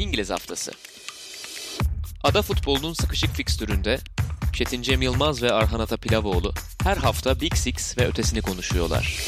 İngiliz Haftası Ada futbolunun sıkışık fikstüründe Çetin Cem Yılmaz ve Arhan Atapilavoğlu her hafta Big Six ve ötesini konuşuyorlar.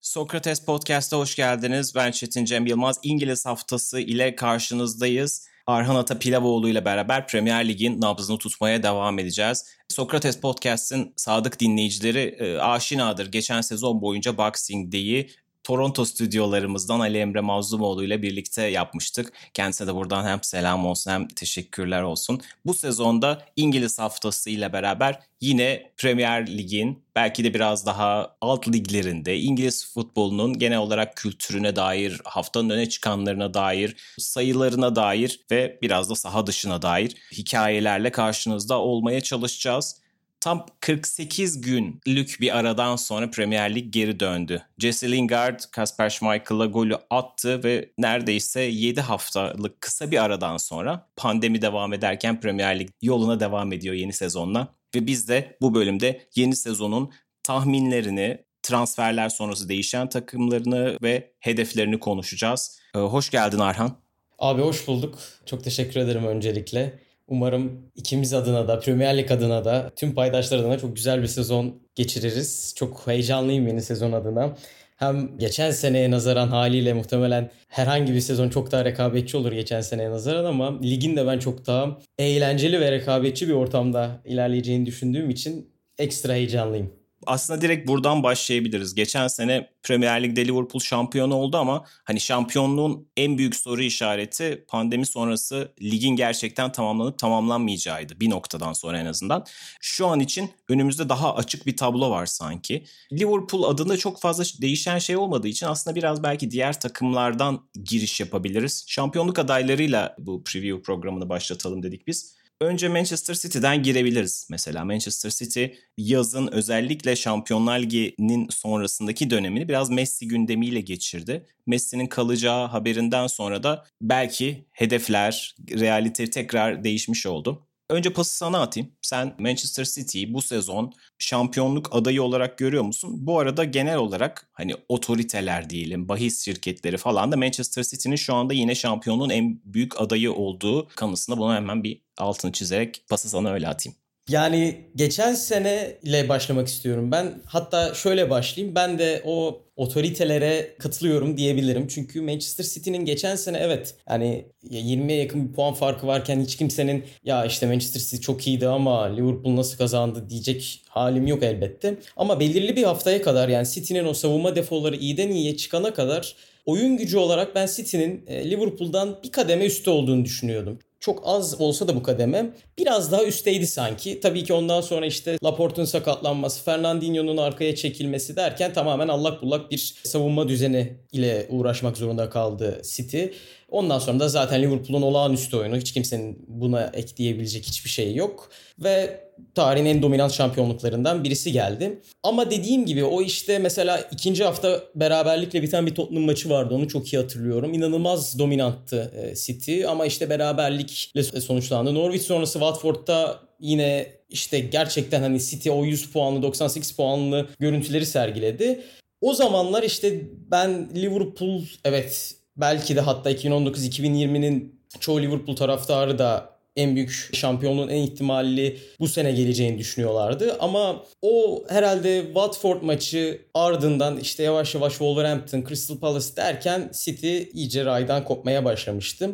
Sokrates Podcast'a hoş geldiniz. Ben Çetin Cem Yılmaz. İngiliz haftası ile karşınızdayız. Arhan Atapilavoğlu ile beraber Premier Lig'in nabzını tutmaya devam edeceğiz. Sokrates Podcast'in sadık dinleyicileri e, aşinadır. Geçen sezon boyunca Boxing Day'i Toronto stüdyolarımızdan Ali Emre Mazlumoğlu ile birlikte yapmıştık. Kendisine de buradan hem selam olsun hem teşekkürler olsun. Bu sezonda İngiliz haftası ile beraber yine Premier Lig'in belki de biraz daha alt liglerinde İngiliz futbolunun genel olarak kültürüne dair, haftanın öne çıkanlarına dair, sayılarına dair ve biraz da saha dışına dair hikayelerle karşınızda olmaya çalışacağız. Tam 48 günlük bir aradan sonra Premier Lig geri döndü. Jesse Lingard, Kasper Schmeichel'a golü attı ve neredeyse 7 haftalık kısa bir aradan sonra pandemi devam ederken Premier Lig yoluna devam ediyor yeni sezonla. Ve biz de bu bölümde yeni sezonun tahminlerini, transferler sonrası değişen takımlarını ve hedeflerini konuşacağız. Ee, hoş geldin Arhan. Abi hoş bulduk. Çok teşekkür ederim öncelikle. Umarım ikimiz adına da, Premier Lig adına da, tüm paydaşlar adına çok güzel bir sezon geçiririz. Çok heyecanlıyım yeni sezon adına. Hem geçen seneye nazaran haliyle muhtemelen herhangi bir sezon çok daha rekabetçi olur geçen seneye nazaran ama ligin de ben çok daha eğlenceli ve rekabetçi bir ortamda ilerleyeceğini düşündüğüm için ekstra heyecanlıyım aslında direkt buradan başlayabiliriz. Geçen sene Premier Lig'de Liverpool şampiyon oldu ama hani şampiyonluğun en büyük soru işareti pandemi sonrası ligin gerçekten tamamlanıp tamamlanmayacağıydı bir noktadan sonra en azından. Şu an için önümüzde daha açık bir tablo var sanki. Liverpool adında çok fazla değişen şey olmadığı için aslında biraz belki diğer takımlardan giriş yapabiliriz. Şampiyonluk adaylarıyla bu preview programını başlatalım dedik biz. Önce Manchester City'den girebiliriz. Mesela Manchester City yazın özellikle Şampiyonlar Ligi'nin sonrasındaki dönemini biraz Messi gündemiyle geçirdi. Messi'nin kalacağı haberinden sonra da belki hedefler, realite tekrar değişmiş oldu. Önce pası sana atayım. Sen Manchester City'yi bu sezon şampiyonluk adayı olarak görüyor musun? Bu arada genel olarak hani otoriteler diyelim, bahis şirketleri falan da Manchester City'nin şu anda yine şampiyonluğun en büyük adayı olduğu kanısında bunu hemen bir altını çizerek pası sana öyle atayım. Yani geçen sene ile başlamak istiyorum ben. Hatta şöyle başlayayım. Ben de o otoritelere katılıyorum diyebilirim. Çünkü Manchester City'nin geçen sene evet yani 20'ye yakın bir puan farkı varken hiç kimsenin ya işte Manchester City çok iyiydi ama Liverpool nasıl kazandı diyecek halim yok elbette. Ama belirli bir haftaya kadar yani City'nin o savunma defoları iyiden iyiye çıkana kadar oyun gücü olarak ben City'nin e, Liverpool'dan bir kademe üstte olduğunu düşünüyordum çok az olsa da bu kademe biraz daha üstteydi sanki. Tabii ki ondan sonra işte Laporte'un sakatlanması, Fernandinho'nun arkaya çekilmesi derken tamamen allak bullak bir savunma düzeni ile uğraşmak zorunda kaldı City. Ondan sonra da zaten Liverpool'un olağanüstü oyunu. Hiç kimsenin buna ekleyebilecek hiçbir şey yok. Ve tarihin en dominant şampiyonluklarından birisi geldi. Ama dediğim gibi o işte mesela ikinci hafta beraberlikle biten bir Tottenham maçı vardı. Onu çok iyi hatırlıyorum. İnanılmaz dominanttı e, City ama işte beraberlikle sonuçlandı. Norwich sonrası Watford'da yine işte gerçekten hani City o 100 puanlı 98 puanlı görüntüleri sergiledi. O zamanlar işte ben Liverpool evet belki de hatta 2019-2020'nin çoğu Liverpool taraftarı da en büyük şampiyonluğun en ihtimalli bu sene geleceğini düşünüyorlardı. Ama o herhalde Watford maçı ardından işte yavaş yavaş Wolverhampton, Crystal Palace derken City iyice raydan kopmaya başlamıştı.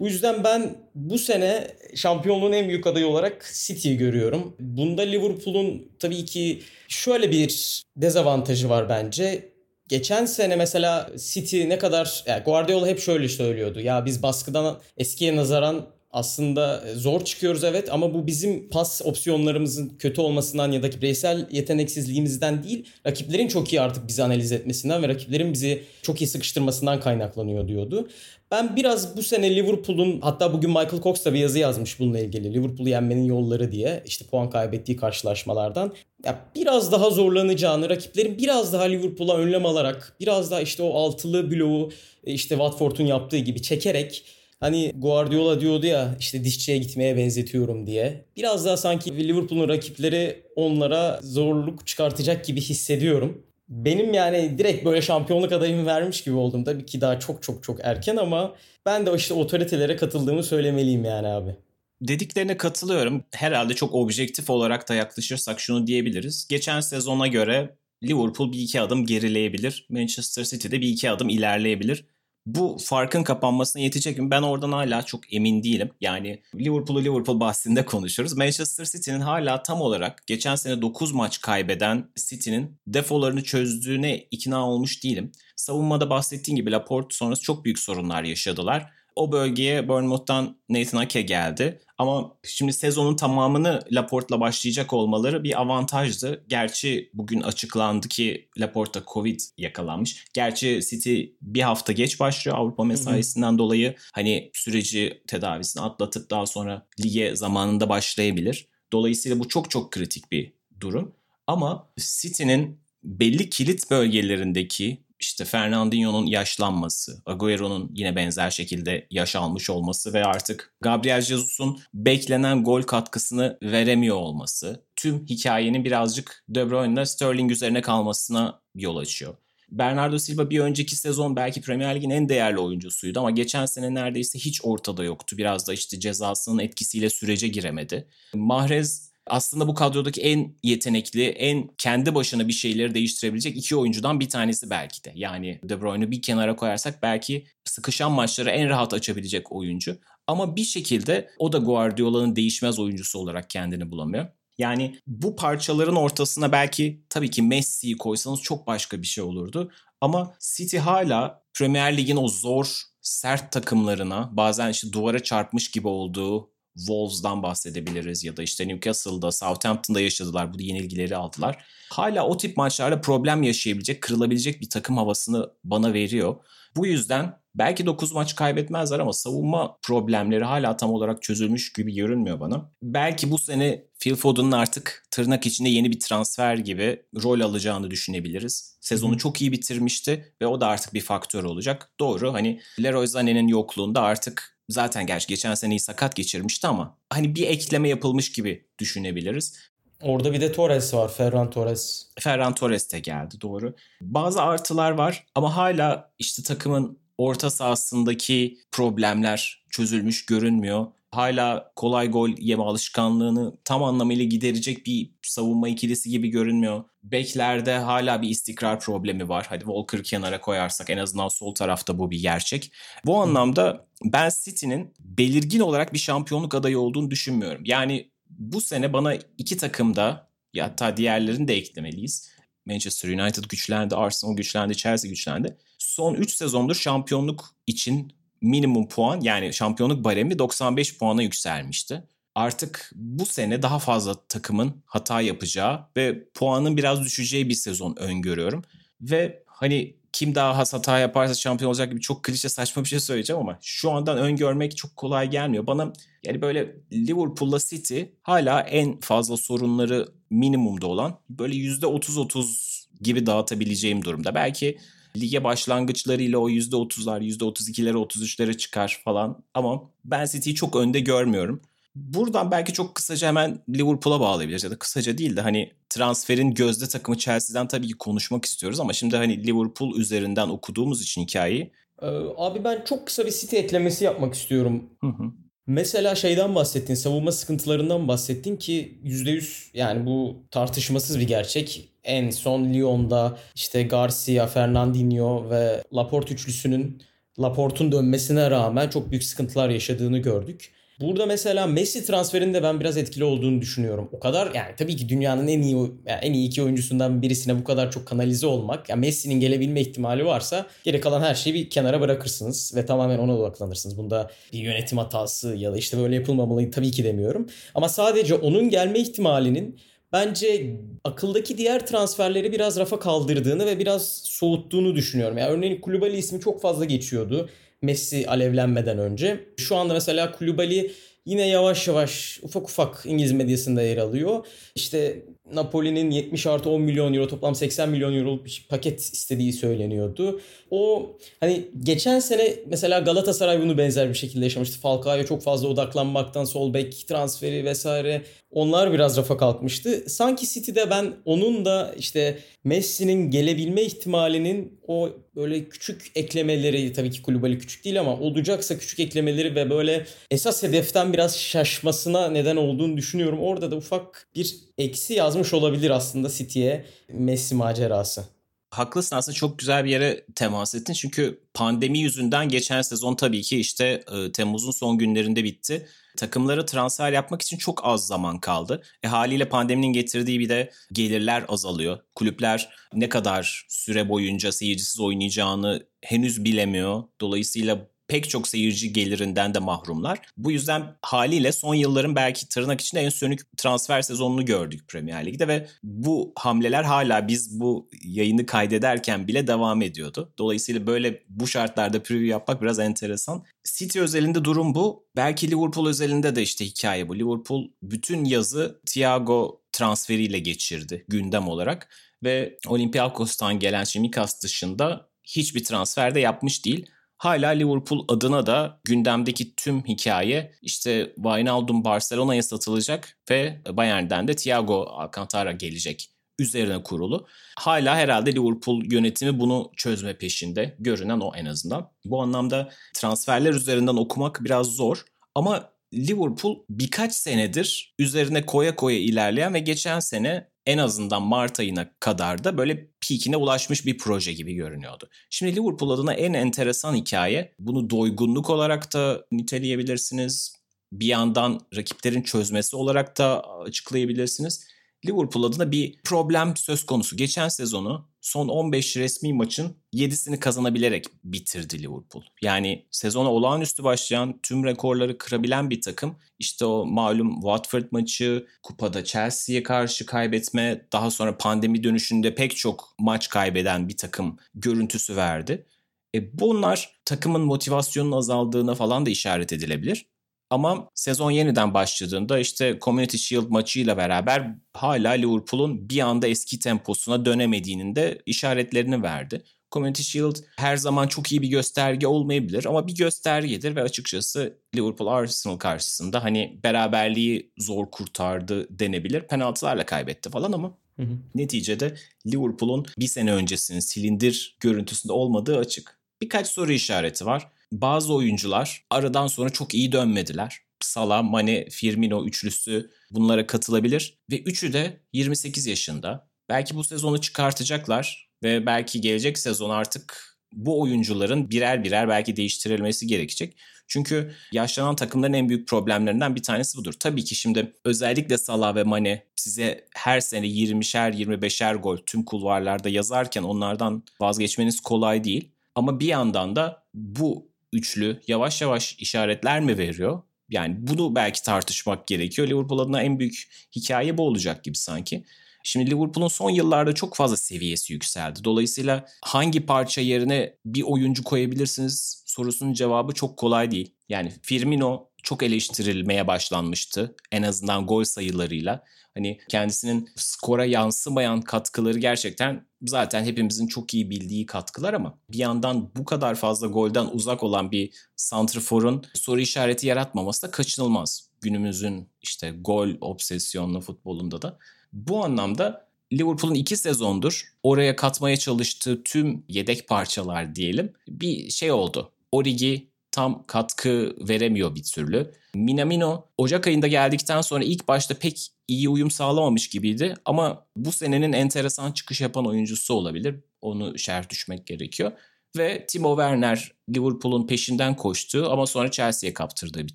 Bu yüzden ben bu sene şampiyonluğun en büyük adayı olarak City'yi görüyorum. Bunda Liverpool'un tabii ki şöyle bir dezavantajı var bence. Geçen sene mesela City ne kadar yani Guardiola hep şöyle söylüyordu. Ya biz baskıdan eskiye nazaran aslında e, zor çıkıyoruz evet ama bu bizim pas opsiyonlarımızın kötü olmasından ya da bireysel yeteneksizliğimizden değil rakiplerin çok iyi artık bizi analiz etmesinden ve rakiplerin bizi çok iyi sıkıştırmasından kaynaklanıyor diyordu. Ben biraz bu sene Liverpool'un hatta bugün Michael Cox da bir yazı yazmış bununla ilgili. Liverpool'u yenmenin yolları diye işte puan kaybettiği karşılaşmalardan. Ya biraz daha zorlanacağını, rakiplerin biraz daha Liverpool'a önlem alarak, biraz daha işte o altılı bloğu e, işte Watford'un yaptığı gibi çekerek Hani Guardiola diyordu ya işte dişçiye gitmeye benzetiyorum diye. Biraz daha sanki Liverpool'un rakipleri onlara zorluk çıkartacak gibi hissediyorum. Benim yani direkt böyle şampiyonluk adayımı vermiş gibi oldum. Tabii ki daha çok çok çok erken ama ben de işte otoritelere katıldığımı söylemeliyim yani abi. Dediklerine katılıyorum. Herhalde çok objektif olarak da yaklaşırsak şunu diyebiliriz. Geçen sezona göre Liverpool bir iki adım gerileyebilir. Manchester City de bir iki adım ilerleyebilir. Bu farkın kapanmasına yetecek mi? Ben oradan hala çok emin değilim. Yani Liverpool'u Liverpool bahsinde konuşuyoruz. Manchester City'nin hala tam olarak geçen sene 9 maç kaybeden City'nin defolarını çözdüğüne ikna olmuş değilim. Savunmada bahsettiğim gibi Laporte sonrası çok büyük sorunlar yaşadılar o bölgeye Bournemouth'tan Nathan Ake geldi. Ama şimdi sezonun tamamını Laporte'la başlayacak olmaları bir avantajdı. Gerçi bugün açıklandı ki Laporte'da Covid yakalanmış. Gerçi City bir hafta geç başlıyor Avrupa mesaisinden dolayı. Hani süreci tedavisini atlatıp daha sonra lige zamanında başlayabilir. Dolayısıyla bu çok çok kritik bir durum. Ama City'nin belli kilit bölgelerindeki işte Fernandinho'nun yaşlanması, Agüero'nun yine benzer şekilde yaş almış olması ve artık Gabriel Jesus'un beklenen gol katkısını veremiyor olması tüm hikayenin birazcık De Bruyne'la Sterling üzerine kalmasına yol açıyor. Bernardo Silva bir önceki sezon belki Premier Lig'in en değerli oyuncusuydu ama geçen sene neredeyse hiç ortada yoktu. Biraz da işte cezasının etkisiyle sürece giremedi. Mahrez aslında bu kadrodaki en yetenekli, en kendi başına bir şeyleri değiştirebilecek iki oyuncudan bir tanesi belki de. Yani De Bruyne'ü bir kenara koyarsak belki sıkışan maçları en rahat açabilecek oyuncu. Ama bir şekilde o da Guardiola'nın değişmez oyuncusu olarak kendini bulamıyor. Yani bu parçaların ortasına belki tabii ki Messi'yi koysanız çok başka bir şey olurdu. Ama City hala Premier Lig'in o zor, sert takımlarına bazen işte duvara çarpmış gibi olduğu Wolves'dan bahsedebiliriz ya da işte Newcastle'da, Southampton'da yaşadılar. Bu yenilgileri aldılar. Hala o tip maçlarda problem yaşayabilecek, kırılabilecek bir takım havasını bana veriyor. Bu yüzden belki 9 maç kaybetmezler ama savunma problemleri hala tam olarak çözülmüş gibi görünmüyor bana. Belki bu sene Phil Foden'ın artık tırnak içinde yeni bir transfer gibi rol alacağını düşünebiliriz. Sezonu çok iyi bitirmişti ve o da artık bir faktör olacak. Doğru hani Leroy Sané'nin yokluğunda artık zaten gerçi geçen seneyi sakat geçirmişti ama hani bir ekleme yapılmış gibi düşünebiliriz. Orada bir de Torres var. Ferran Torres. Ferran Torres de geldi doğru. Bazı artılar var ama hala işte takımın orta sahasındaki problemler çözülmüş görünmüyor. Hala kolay gol yeme alışkanlığını tam anlamıyla giderecek bir savunma ikilisi gibi görünmüyor. Beklerde hala bir istikrar problemi var. Hadi Walker kenara koyarsak en azından sol tarafta bu bir gerçek. Bu anlamda ben City'nin belirgin olarak bir şampiyonluk adayı olduğunu düşünmüyorum. Yani bu sene bana iki takımda ya hatta diğerlerini de eklemeliyiz. Manchester United güçlendi, Arsenal güçlendi, Chelsea güçlendi. Son 3 sezondur şampiyonluk için minimum puan yani şampiyonluk baremi 95 puana yükselmişti. Artık bu sene daha fazla takımın hata yapacağı ve puanın biraz düşeceği bir sezon öngörüyorum. Ve hani kim daha az hata yaparsa şampiyon olacak gibi çok klişe saçma bir şey söyleyeceğim ama şu andan öngörmek çok kolay gelmiyor. Bana yani böyle Liverpool'la City hala en fazla sorunları minimumda olan böyle %30-30 gibi dağıtabileceğim durumda. Belki lige başlangıçlarıyla o %30'lar, %32'lere, 33'lere çıkar falan ama ben City'yi çok önde görmüyorum. Buradan belki çok kısaca hemen Liverpool'a bağlayabiliriz ya da kısaca değil de hani transferin gözde takımı Chelsea'den tabii ki konuşmak istiyoruz ama şimdi hani Liverpool üzerinden okuduğumuz için hikayeyi. Ee, abi ben çok kısa bir City eklemesi yapmak istiyorum. Hı hı. Mesela şeyden bahsettin, savunma sıkıntılarından bahsettin ki %100 yani bu tartışmasız bir gerçek. En son Lyon'da işte Garcia, Fernandinho ve Laporte üçlüsünün Laporte'un dönmesine rağmen çok büyük sıkıntılar yaşadığını gördük. Burada mesela Messi transferinde ben biraz etkili olduğunu düşünüyorum. O kadar yani tabii ki dünyanın en iyi yani en iyi iki oyuncusundan birisine bu kadar çok kanalize olmak. Yani Messi'nin gelebilme ihtimali varsa geri kalan her şeyi bir kenara bırakırsınız ve tamamen ona odaklanırsınız. Bunda bir yönetim hatası ya da işte böyle yapılmamalı tabii ki demiyorum. Ama sadece onun gelme ihtimalinin bence akıldaki diğer transferleri biraz rafa kaldırdığını ve biraz soğuttuğunu düşünüyorum. Yani örneğin Kulübali ismi çok fazla geçiyordu. Messi alevlenmeden önce. Şu anda mesela Kulübali yine yavaş yavaş ufak ufak İngiliz medyasında yer alıyor. İşte Napoli'nin 70 artı 10 milyon euro toplam 80 milyon euro bir paket istediği söyleniyordu. O hani geçen sene mesela Galatasaray bunu benzer bir şekilde yaşamıştı. Falcao'ya çok fazla odaklanmaktan sol bek transferi vesaire onlar biraz rafa kalkmıştı. Sanki City'de ben onun da işte Messi'nin gelebilme ihtimalinin o böyle küçük eklemeleri tabii ki Kulübali küçük değil ama olacaksa küçük eklemeleri ve böyle esas hedeften biraz şaşmasına neden olduğunu düşünüyorum. Orada da ufak bir eksi yazmış olabilir aslında City'ye Messi macerası. Haklısın aslında çok güzel bir yere temas ettin. Çünkü pandemi yüzünden geçen sezon tabii ki işte e, Temmuz'un son günlerinde bitti. Takımlara transfer yapmak için çok az zaman kaldı. E, haliyle pandeminin getirdiği bir de gelirler azalıyor. Kulüpler ne kadar süre boyunca seyircisiz oynayacağını henüz bilemiyor. Dolayısıyla pek çok seyirci gelirinden de mahrumlar. Bu yüzden haliyle son yılların belki tırnak içinde en sönük transfer sezonunu gördük Premier Lig'de ve bu hamleler hala biz bu yayını kaydederken bile devam ediyordu. Dolayısıyla böyle bu şartlarda preview yapmak biraz enteresan. City özelinde durum bu. Belki Liverpool özelinde de işte hikaye bu. Liverpool bütün yazı Thiago transferiyle geçirdi gündem olarak ve Olympiakos'tan gelen Çimikas dışında hiçbir transfer de yapmış değil. Hala Liverpool adına da gündemdeki tüm hikaye işte Wijnaldum Barcelona'ya satılacak ve Bayern'den de Thiago Alcantara gelecek üzerine kurulu. Hala herhalde Liverpool yönetimi bunu çözme peşinde. Görünen o en azından. Bu anlamda transferler üzerinden okumak biraz zor. Ama Liverpool birkaç senedir üzerine koya koya ilerleyen ve geçen sene en azından Mart ayına kadar da böyle peakine ulaşmış bir proje gibi görünüyordu. Şimdi Liverpool adına en enteresan hikaye bunu doygunluk olarak da niteleyebilirsiniz. Bir yandan rakiplerin çözmesi olarak da açıklayabilirsiniz. Liverpool adına bir problem söz konusu. Geçen sezonu son 15 resmi maçın 7'sini kazanabilerek bitirdi Liverpool. Yani sezona olağanüstü başlayan tüm rekorları kırabilen bir takım. İşte o malum Watford maçı, kupada Chelsea'ye karşı kaybetme, daha sonra pandemi dönüşünde pek çok maç kaybeden bir takım görüntüsü verdi. E bunlar takımın motivasyonunun azaldığına falan da işaret edilebilir. Ama sezon yeniden başladığında işte Community Shield maçıyla beraber hala Liverpool'un bir anda eski temposuna dönemediğinin de işaretlerini verdi. Community Shield her zaman çok iyi bir gösterge olmayabilir ama bir göstergedir ve açıkçası Liverpool Arsenal karşısında hani beraberliği zor kurtardı denebilir. Penaltılarla kaybetti falan ama hı hı. neticede Liverpool'un bir sene öncesinin silindir görüntüsünde olmadığı açık. Birkaç soru işareti var. Bazı oyuncular aradan sonra çok iyi dönmediler. Salah, Mane, Firmino üçlüsü bunlara katılabilir. Ve üçü de 28 yaşında. Belki bu sezonu çıkartacaklar ve belki gelecek sezon artık bu oyuncuların birer birer belki değiştirilmesi gerekecek. Çünkü yaşlanan takımların en büyük problemlerinden bir tanesi budur. Tabii ki şimdi özellikle Salah ve Mane size her sene 20'şer 25'er gol tüm kulvarlarda yazarken onlardan vazgeçmeniz kolay değil. Ama bir yandan da bu üçlü yavaş yavaş işaretler mi veriyor? Yani bunu belki tartışmak gerekiyor. Liverpool adına en büyük hikaye bu olacak gibi sanki. Şimdi Liverpool'un son yıllarda çok fazla seviyesi yükseldi. Dolayısıyla hangi parça yerine bir oyuncu koyabilirsiniz sorusunun cevabı çok kolay değil. Yani Firmino çok eleştirilmeye başlanmıştı en azından gol sayılarıyla. Hani kendisinin skora yansımayan katkıları gerçekten zaten hepimizin çok iyi bildiği katkılar ama bir yandan bu kadar fazla golden uzak olan bir santrforun soru işareti yaratmaması da kaçınılmaz. Günümüzün işte gol obsesyonlu futbolunda da. Bu anlamda Liverpool'un iki sezondur oraya katmaya çalıştığı tüm yedek parçalar diyelim bir şey oldu. Origi tam katkı veremiyor bir türlü. Minamino Ocak ayında geldikten sonra ilk başta pek iyi uyum sağlamamış gibiydi ama bu senenin enteresan çıkış yapan oyuncusu olabilir. Onu şerh düşmek gerekiyor. Ve Timo Werner Liverpool'un peşinden koştuğu ama sonra Chelsea'ye kaptırdığı bir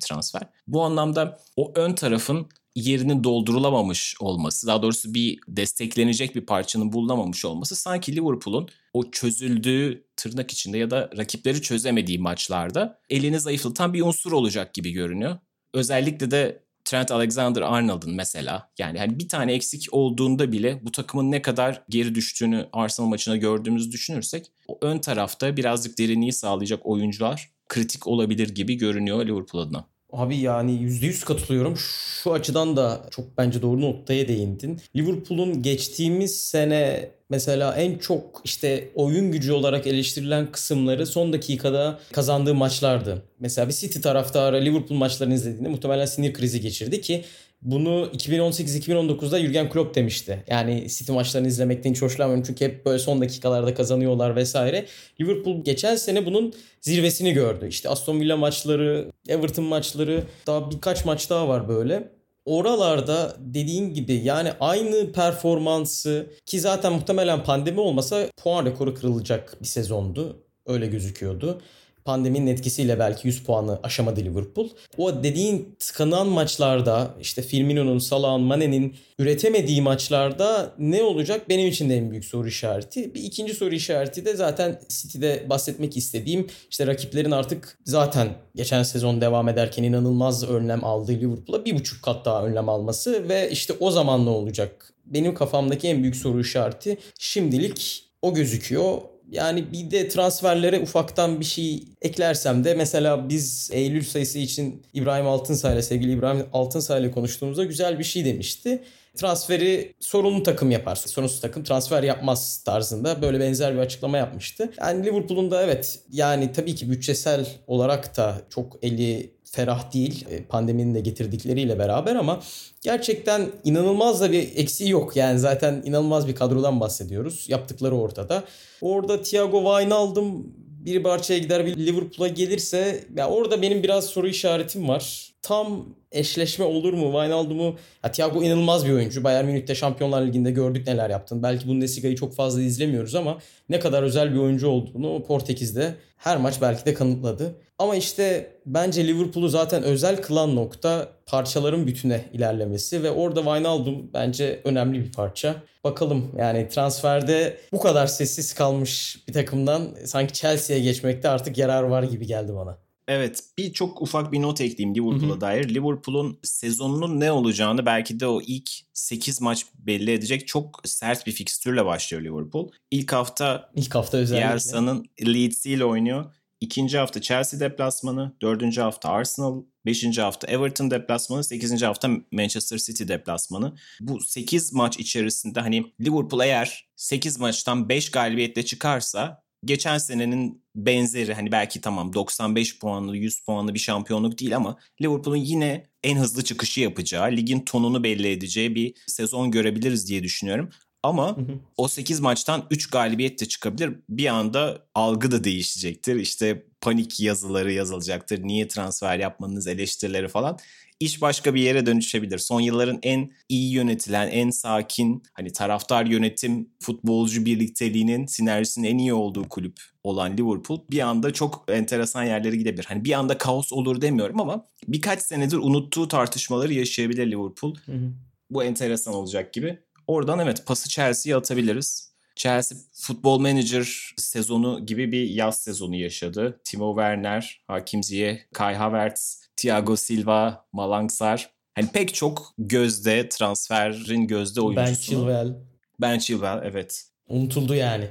transfer. Bu anlamda o ön tarafın yerinin doldurulamamış olması, daha doğrusu bir desteklenecek bir parçanın bulunamamış olması sanki Liverpool'un o çözüldüğü tırnak içinde ya da rakipleri çözemediği maçlarda elini zayıflatan bir unsur olacak gibi görünüyor. Özellikle de Trent Alexander-Arnold'un mesela yani hani bir tane eksik olduğunda bile bu takımın ne kadar geri düştüğünü Arsenal maçına gördüğümüzü düşünürsek o ön tarafta birazcık derinliği sağlayacak oyuncular kritik olabilir gibi görünüyor Liverpool adına. Abi yani %100 katılıyorum. Şu açıdan da çok bence doğru noktaya değindin. Liverpool'un geçtiğimiz sene mesela en çok işte oyun gücü olarak eleştirilen kısımları son dakikada kazandığı maçlardı. Mesela bir City taraftarı Liverpool maçlarını izlediğinde muhtemelen sinir krizi geçirdi ki bunu 2018-2019'da Jurgen Klopp demişti. Yani City maçlarını izlemekten hiç hoşlanmıyorum çünkü hep böyle son dakikalarda kazanıyorlar vesaire. Liverpool geçen sene bunun zirvesini gördü. İşte Aston Villa maçları, Everton maçları, daha birkaç maç daha var böyle. Oralarda dediğin gibi yani aynı performansı ki zaten muhtemelen pandemi olmasa puan rekoru kırılacak bir sezondu. Öyle gözüküyordu pandeminin etkisiyle belki 100 puanı aşamadı Liverpool. O dediğin tıkanan maçlarda işte Firmino'nun, Salah'ın, Mane'nin üretemediği maçlarda ne olacak benim için de en büyük soru işareti. Bir ikinci soru işareti de zaten City'de bahsetmek istediğim işte rakiplerin artık zaten geçen sezon devam ederken inanılmaz önlem aldığı Liverpool'a bir buçuk kat daha önlem alması ve işte o zaman ne olacak? Benim kafamdaki en büyük soru işareti şimdilik o gözüküyor. Yani bir de transferlere ufaktan bir şey eklersem de mesela biz Eylül sayısı için İbrahim Altınsay sevgili İbrahim Altınsay ile konuştuğumuzda güzel bir şey demişti. Transferi sorunlu takım yapar. Sorunsuz takım transfer yapmaz tarzında böyle benzer bir açıklama yapmıştı. Yani Liverpool'un da evet yani tabii ki bütçesel olarak da çok eli ferah değil e, pandeminin de getirdikleriyle beraber ama gerçekten inanılmaz da bir eksiği yok. Yani zaten inanılmaz bir kadrodan bahsediyoruz. Yaptıkları ortada. Orada Thiago Wijnaldum bir Barça'ya gider bir Liverpool'a gelirse ya orada benim biraz soru işaretim var. Tam eşleşme olur mu? Wijnaldum'u ya Thiago inanılmaz bir oyuncu. Bayern Münih'te Şampiyonlar Ligi'nde gördük neler yaptın. Belki Bundesliga'yı çok fazla izlemiyoruz ama ne kadar özel bir oyuncu olduğunu Portekiz'de her maç belki de kanıtladı. Ama işte bence Liverpool'u zaten özel kılan nokta parçaların bütüne ilerlemesi ve orada Wijnaldum bence önemli bir parça. Bakalım yani transferde bu kadar sessiz kalmış bir takımdan sanki Chelsea'ye geçmekte artık yarar var gibi geldi bana. Evet bir çok ufak bir not ekleyeyim Liverpool'a dair. Liverpool'un sezonunun ne olacağını belki de o ilk 8 maç belli edecek çok sert bir fikstürle başlıyor Liverpool. İlk hafta ilk hafta özellikle Bielsa'nın Leeds ile oynuyor. İkinci hafta Chelsea deplasmanı, dördüncü hafta Arsenal, beşinci hafta Everton deplasmanı, sekizinci hafta Manchester City deplasmanı. Bu sekiz maç içerisinde hani Liverpool eğer sekiz maçtan beş galibiyetle çıkarsa geçen senenin benzeri hani belki tamam 95 puanlı 100 puanlı bir şampiyonluk değil ama Liverpool'un yine en hızlı çıkışı yapacağı, ligin tonunu belli edeceği bir sezon görebiliriz diye düşünüyorum. Ama hı hı. o 8 maçtan 3 galibiyet de çıkabilir. Bir anda algı da değişecektir. İşte panik yazıları yazılacaktır. Niye transfer yapmanız eleştirileri falan. İş başka bir yere dönüşebilir. Son yılların en iyi yönetilen, en sakin, hani taraftar yönetim, futbolcu birlikteliğinin sinerjisinin en iyi olduğu kulüp olan Liverpool bir anda çok enteresan yerlere gidebilir. Hani bir anda kaos olur demiyorum ama birkaç senedir unuttuğu tartışmaları yaşayabilir Liverpool. Hı hı. Bu enteresan olacak gibi. Oradan evet pası Chelsea'ye atabiliriz. Chelsea Football Manager sezonu gibi bir yaz sezonu yaşadı. Timo Werner, Hakim Ziyech, Kai Havertz, Thiago Silva, Malangsar. Hani pek çok gözde transferin gözde oyuncusu. Ben Chilwell. Ben Chilwell evet. Unutuldu yani.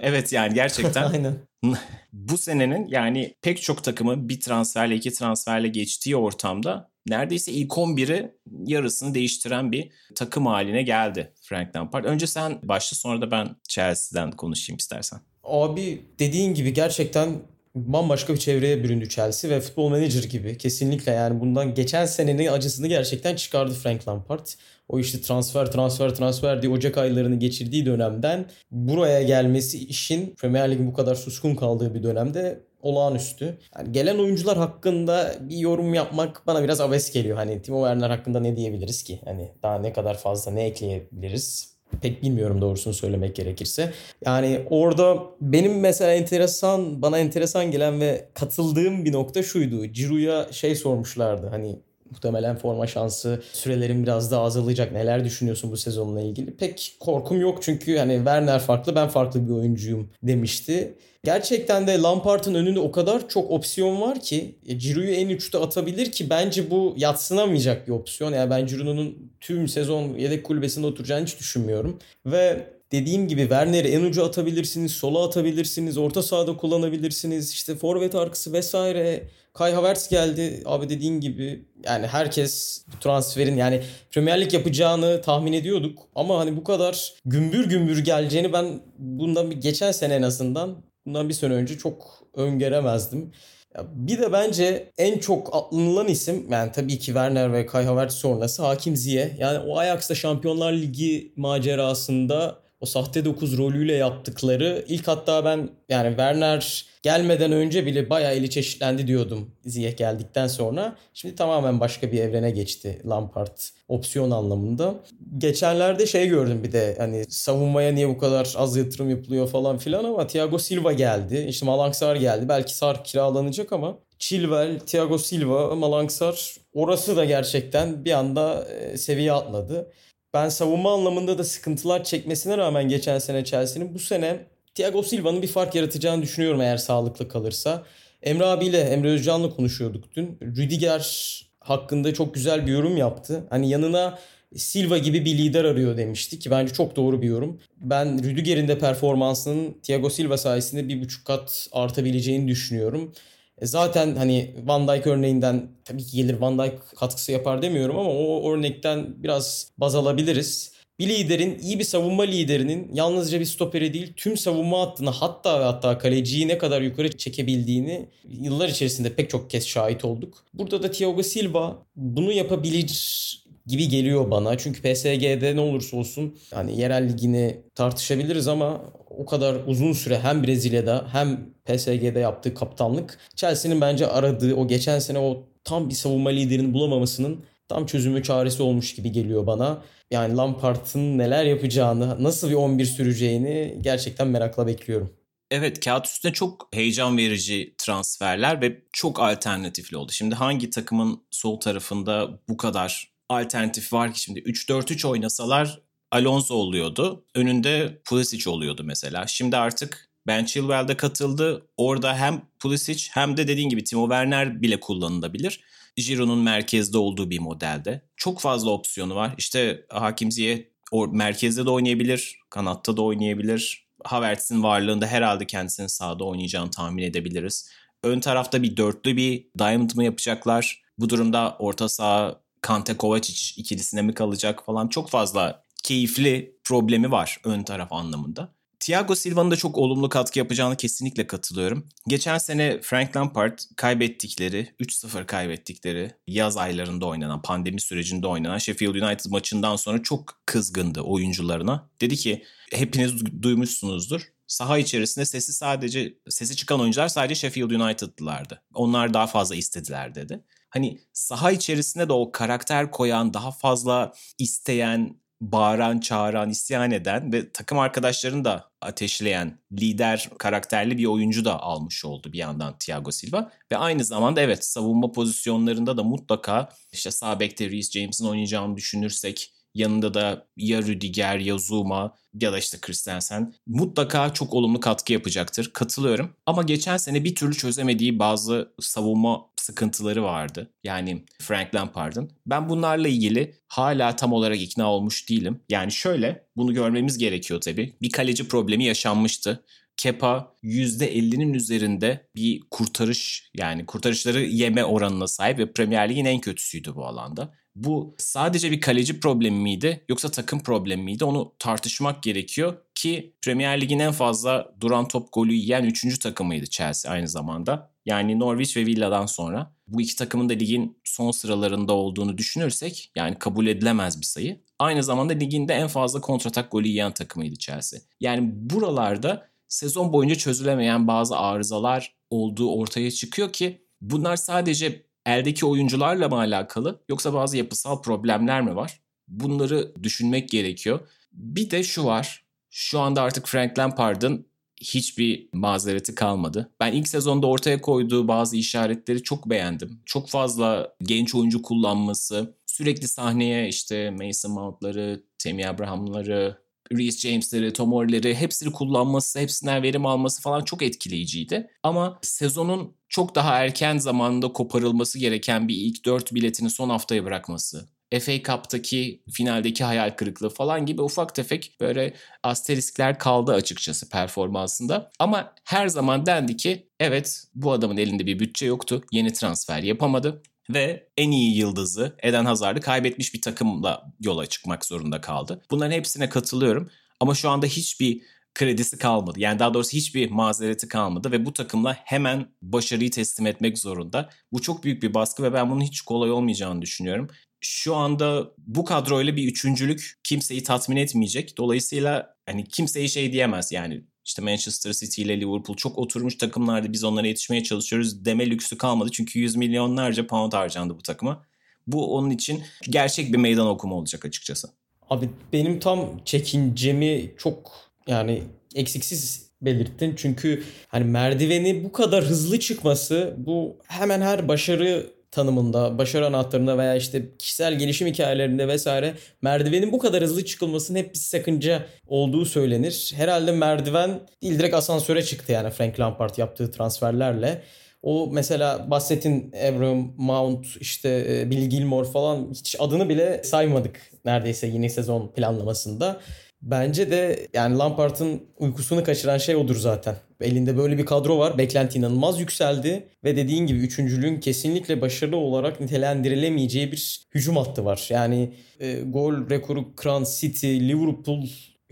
Evet yani gerçekten. Aynen. Bu senenin yani pek çok takımı bir transferle iki transferle geçtiği ortamda neredeyse ilk 11'i yarısını değiştiren bir takım haline geldi Frank Lampard. Önce sen başla sonra da ben Chelsea'den konuşayım istersen. Abi dediğin gibi gerçekten bambaşka bir çevreye büründü Chelsea ve futbol manager gibi kesinlikle yani bundan geçen senenin acısını gerçekten çıkardı Frank Lampard. O işte transfer transfer transfer diye Ocak aylarını geçirdiği dönemden buraya gelmesi işin Premier Lig'in bu kadar suskun kaldığı bir dönemde olağanüstü. Yani gelen oyuncular hakkında bir yorum yapmak bana biraz abes geliyor. Hani Timo Werner hakkında ne diyebiliriz ki? Hani daha ne kadar fazla ne ekleyebiliriz? Pek bilmiyorum doğrusunu söylemek gerekirse. Yani orada benim mesela enteresan, bana enteresan gelen ve katıldığım bir nokta şuydu. Ciro'ya şey sormuşlardı. Hani muhtemelen forma şansı sürelerin biraz daha azalacak. Neler düşünüyorsun bu sezonla ilgili? Pek korkum yok çünkü hani Werner farklı ben farklı bir oyuncuyum demişti. Gerçekten de Lampard'ın önünde o kadar çok opsiyon var ki e, Ciro'yu en uçta atabilir ki bence bu yatsınamayacak bir opsiyon. Yani ben Ciro'nun tüm sezon yedek kulübesinde oturacağını hiç düşünmüyorum. Ve dediğim gibi Werner'i en ucu atabilirsiniz, sola atabilirsiniz, orta sahada kullanabilirsiniz. İşte forvet arkası vesaire Kai Havertz geldi. Abi dediğin gibi yani herkes transferin yani Premier Lig yapacağını tahmin ediyorduk. Ama hani bu kadar gümbür gümbür geleceğini ben bundan bir geçen sene en azından bundan bir sene önce çok öngöremezdim. Bir de bence en çok atlanılan isim yani tabii ki Werner ve Kai Havertz sonrası Hakim Ziyeh. Yani o Ajax'ta Şampiyonlar Ligi macerasında o sahte 9 rolüyle yaptıkları ilk hatta ben yani Werner gelmeden önce bile bayağı eli çeşitlendi diyordum Ziyech geldikten sonra. Şimdi tamamen başka bir evrene geçti Lampard opsiyon anlamında. Geçenlerde şey gördüm bir de hani savunmaya niye bu kadar az yatırım yapılıyor falan filan ama Thiago Silva geldi. İşte Malang Sar geldi. Belki Sar kiralanacak ama Chilwell, Thiago Silva, Malang Sar orası da gerçekten bir anda e, seviye atladı. Ben savunma anlamında da sıkıntılar çekmesine rağmen geçen sene Chelsea'nin bu sene Thiago Silva'nın bir fark yaratacağını düşünüyorum eğer sağlıklı kalırsa. Emre abiyle, Emre Özcan'la konuşuyorduk dün. Rüdiger hakkında çok güzel bir yorum yaptı. Hani yanına Silva gibi bir lider arıyor demişti ki bence çok doğru bir yorum. Ben Rüdiger'in de performansının Thiago Silva sayesinde bir buçuk kat artabileceğini düşünüyorum. E, zaten hani Van Dijk örneğinden tabii ki gelir Van Dijk katkısı yapar demiyorum ama o örnekten biraz baz alabiliriz. Bir liderin, iyi bir savunma liderinin yalnızca bir stoperi değil tüm savunma hattını hatta ve hatta kaleciyi ne kadar yukarı çekebildiğini yıllar içerisinde pek çok kez şahit olduk. Burada da Thiago Silva bunu yapabilir gibi geliyor bana. Çünkü PSG'de ne olursa olsun hani yerel ligini tartışabiliriz ama o kadar uzun süre hem Brezilya'da hem PSG'de yaptığı kaptanlık Chelsea'nin bence aradığı o geçen sene o tam bir savunma liderini bulamamasının tam çözümü çaresi olmuş gibi geliyor bana. Yani Lampard'ın neler yapacağını, nasıl bir 11 süreceğini gerçekten merakla bekliyorum. Evet kağıt üstünde çok heyecan verici transferler ve çok alternatifli oldu. Şimdi hangi takımın sol tarafında bu kadar alternatif var ki şimdi 3-4-3 oynasalar Alonso oluyordu. Önünde Pulisic oluyordu mesela. Şimdi artık Ben Chilwell de katıldı. Orada hem Pulisic hem de dediğin gibi Timo Werner bile kullanılabilir. Giroud'un merkezde olduğu bir modelde. Çok fazla opsiyonu var. İşte Hakim Ziyeh merkezde de oynayabilir, kanatta da oynayabilir. Havertz'in varlığında herhalde kendisinin sağda oynayacağını tahmin edebiliriz. Ön tarafta bir dörtlü bir diamond mı yapacaklar? Bu durumda orta saha Kante Kovacic ikilisine mi kalacak falan çok fazla keyifli problemi var ön taraf anlamında. Thiago Silva'nın da çok olumlu katkı yapacağını kesinlikle katılıyorum. Geçen sene Frank Lampard kaybettikleri, 3-0 kaybettikleri yaz aylarında oynanan, pandemi sürecinde oynanan Sheffield United maçından sonra çok kızgındı oyuncularına. Dedi ki hepiniz duymuşsunuzdur. Saha içerisinde sesi sadece sesi çıkan oyuncular sadece Sheffield United'lılardı. Onlar daha fazla istediler dedi. Hani saha içerisinde de o karakter koyan, daha fazla isteyen, bağıran, çağıran, isyan eden ve takım arkadaşlarını da ateşleyen lider karakterli bir oyuncu da almış oldu bir yandan Thiago Silva. Ve aynı zamanda evet savunma pozisyonlarında da mutlaka işte sağ bekte Reece James'in oynayacağını düşünürsek yanında da ya Rüdiger ya Zuma ya da işte Christensen mutlaka çok olumlu katkı yapacaktır. Katılıyorum. Ama geçen sene bir türlü çözemediği bazı savunma sıkıntıları vardı. Yani Frank Lampard'ın. Ben bunlarla ilgili hala tam olarak ikna olmuş değilim. Yani şöyle bunu görmemiz gerekiyor tabii. Bir kaleci problemi yaşanmıştı. Kepa %50'nin üzerinde bir kurtarış yani kurtarışları yeme oranına sahip ve Premier Lig'in en kötüsüydü bu alanda. Bu sadece bir kaleci problemi miydi yoksa takım problemi miydi onu tartışmak gerekiyor ki Premier Lig'in en fazla duran top golü yiyen 3. takımıydı Chelsea aynı zamanda. Yani Norwich ve Villa'dan sonra bu iki takımın da ligin son sıralarında olduğunu düşünürsek yani kabul edilemez bir sayı. Aynı zamanda ligin de en fazla kontratak golü yiyen takımıydı Chelsea. Yani buralarda sezon boyunca çözülemeyen bazı arızalar olduğu ortaya çıkıyor ki bunlar sadece eldeki oyuncularla mı alakalı yoksa bazı yapısal problemler mi var? Bunları düşünmek gerekiyor. Bir de şu var. Şu anda artık Frank Lampard'ın hiçbir mazereti kalmadı. Ben ilk sezonda ortaya koyduğu bazı işaretleri çok beğendim. Çok fazla genç oyuncu kullanması, sürekli sahneye işte Mason Mount'ları, Temi Abraham'ları, Reece James'leri, Tom Orr'leri hepsini kullanması, hepsinden verim alması falan çok etkileyiciydi. Ama sezonun çok daha erken zamanda koparılması gereken bir ilk dört biletini son haftaya bırakması. FA Cup'taki finaldeki hayal kırıklığı falan gibi ufak tefek böyle asteriskler kaldı açıkçası performansında. Ama her zaman dendi ki evet bu adamın elinde bir bütçe yoktu. Yeni transfer yapamadı ve en iyi yıldızı Eden Hazard'ı kaybetmiş bir takımla yola çıkmak zorunda kaldı. Bunların hepsine katılıyorum ama şu anda hiçbir kredisi kalmadı. Yani daha doğrusu hiçbir mazereti kalmadı ve bu takımla hemen başarıyı teslim etmek zorunda. Bu çok büyük bir baskı ve ben bunun hiç kolay olmayacağını düşünüyorum. Şu anda bu kadroyla bir üçüncülük kimseyi tatmin etmeyecek. Dolayısıyla hani kimseyi şey diyemez yani işte Manchester City ile Liverpool çok oturmuş takımlardı biz onlara yetişmeye çalışıyoruz deme lüksü kalmadı. Çünkü yüz milyonlarca pound harcandı bu takıma. Bu onun için gerçek bir meydan okuma olacak açıkçası. Abi benim tam çekincemi çok yani eksiksiz belirttin. Çünkü hani merdiveni bu kadar hızlı çıkması bu hemen her başarı tanımında, başarı anahtarında veya işte kişisel gelişim hikayelerinde vesaire merdivenin bu kadar hızlı çıkılmasının hep bir sakınca olduğu söylenir. Herhalde merdiven değil direkt asansöre çıktı yani Frank Lampard yaptığı transferlerle. O mesela bahsettin Abraham Mount işte e, Bill Gilmore falan hiç adını bile saymadık neredeyse yeni sezon planlamasında. Bence de yani Lampard'ın uykusunu kaçıran şey odur zaten. Elinde böyle bir kadro var. Beklenti inanılmaz yükseldi. Ve dediğin gibi üçüncülüğün kesinlikle başarılı olarak nitelendirilemeyeceği bir hücum hattı var. Yani e, gol rekoru kıran City, Liverpool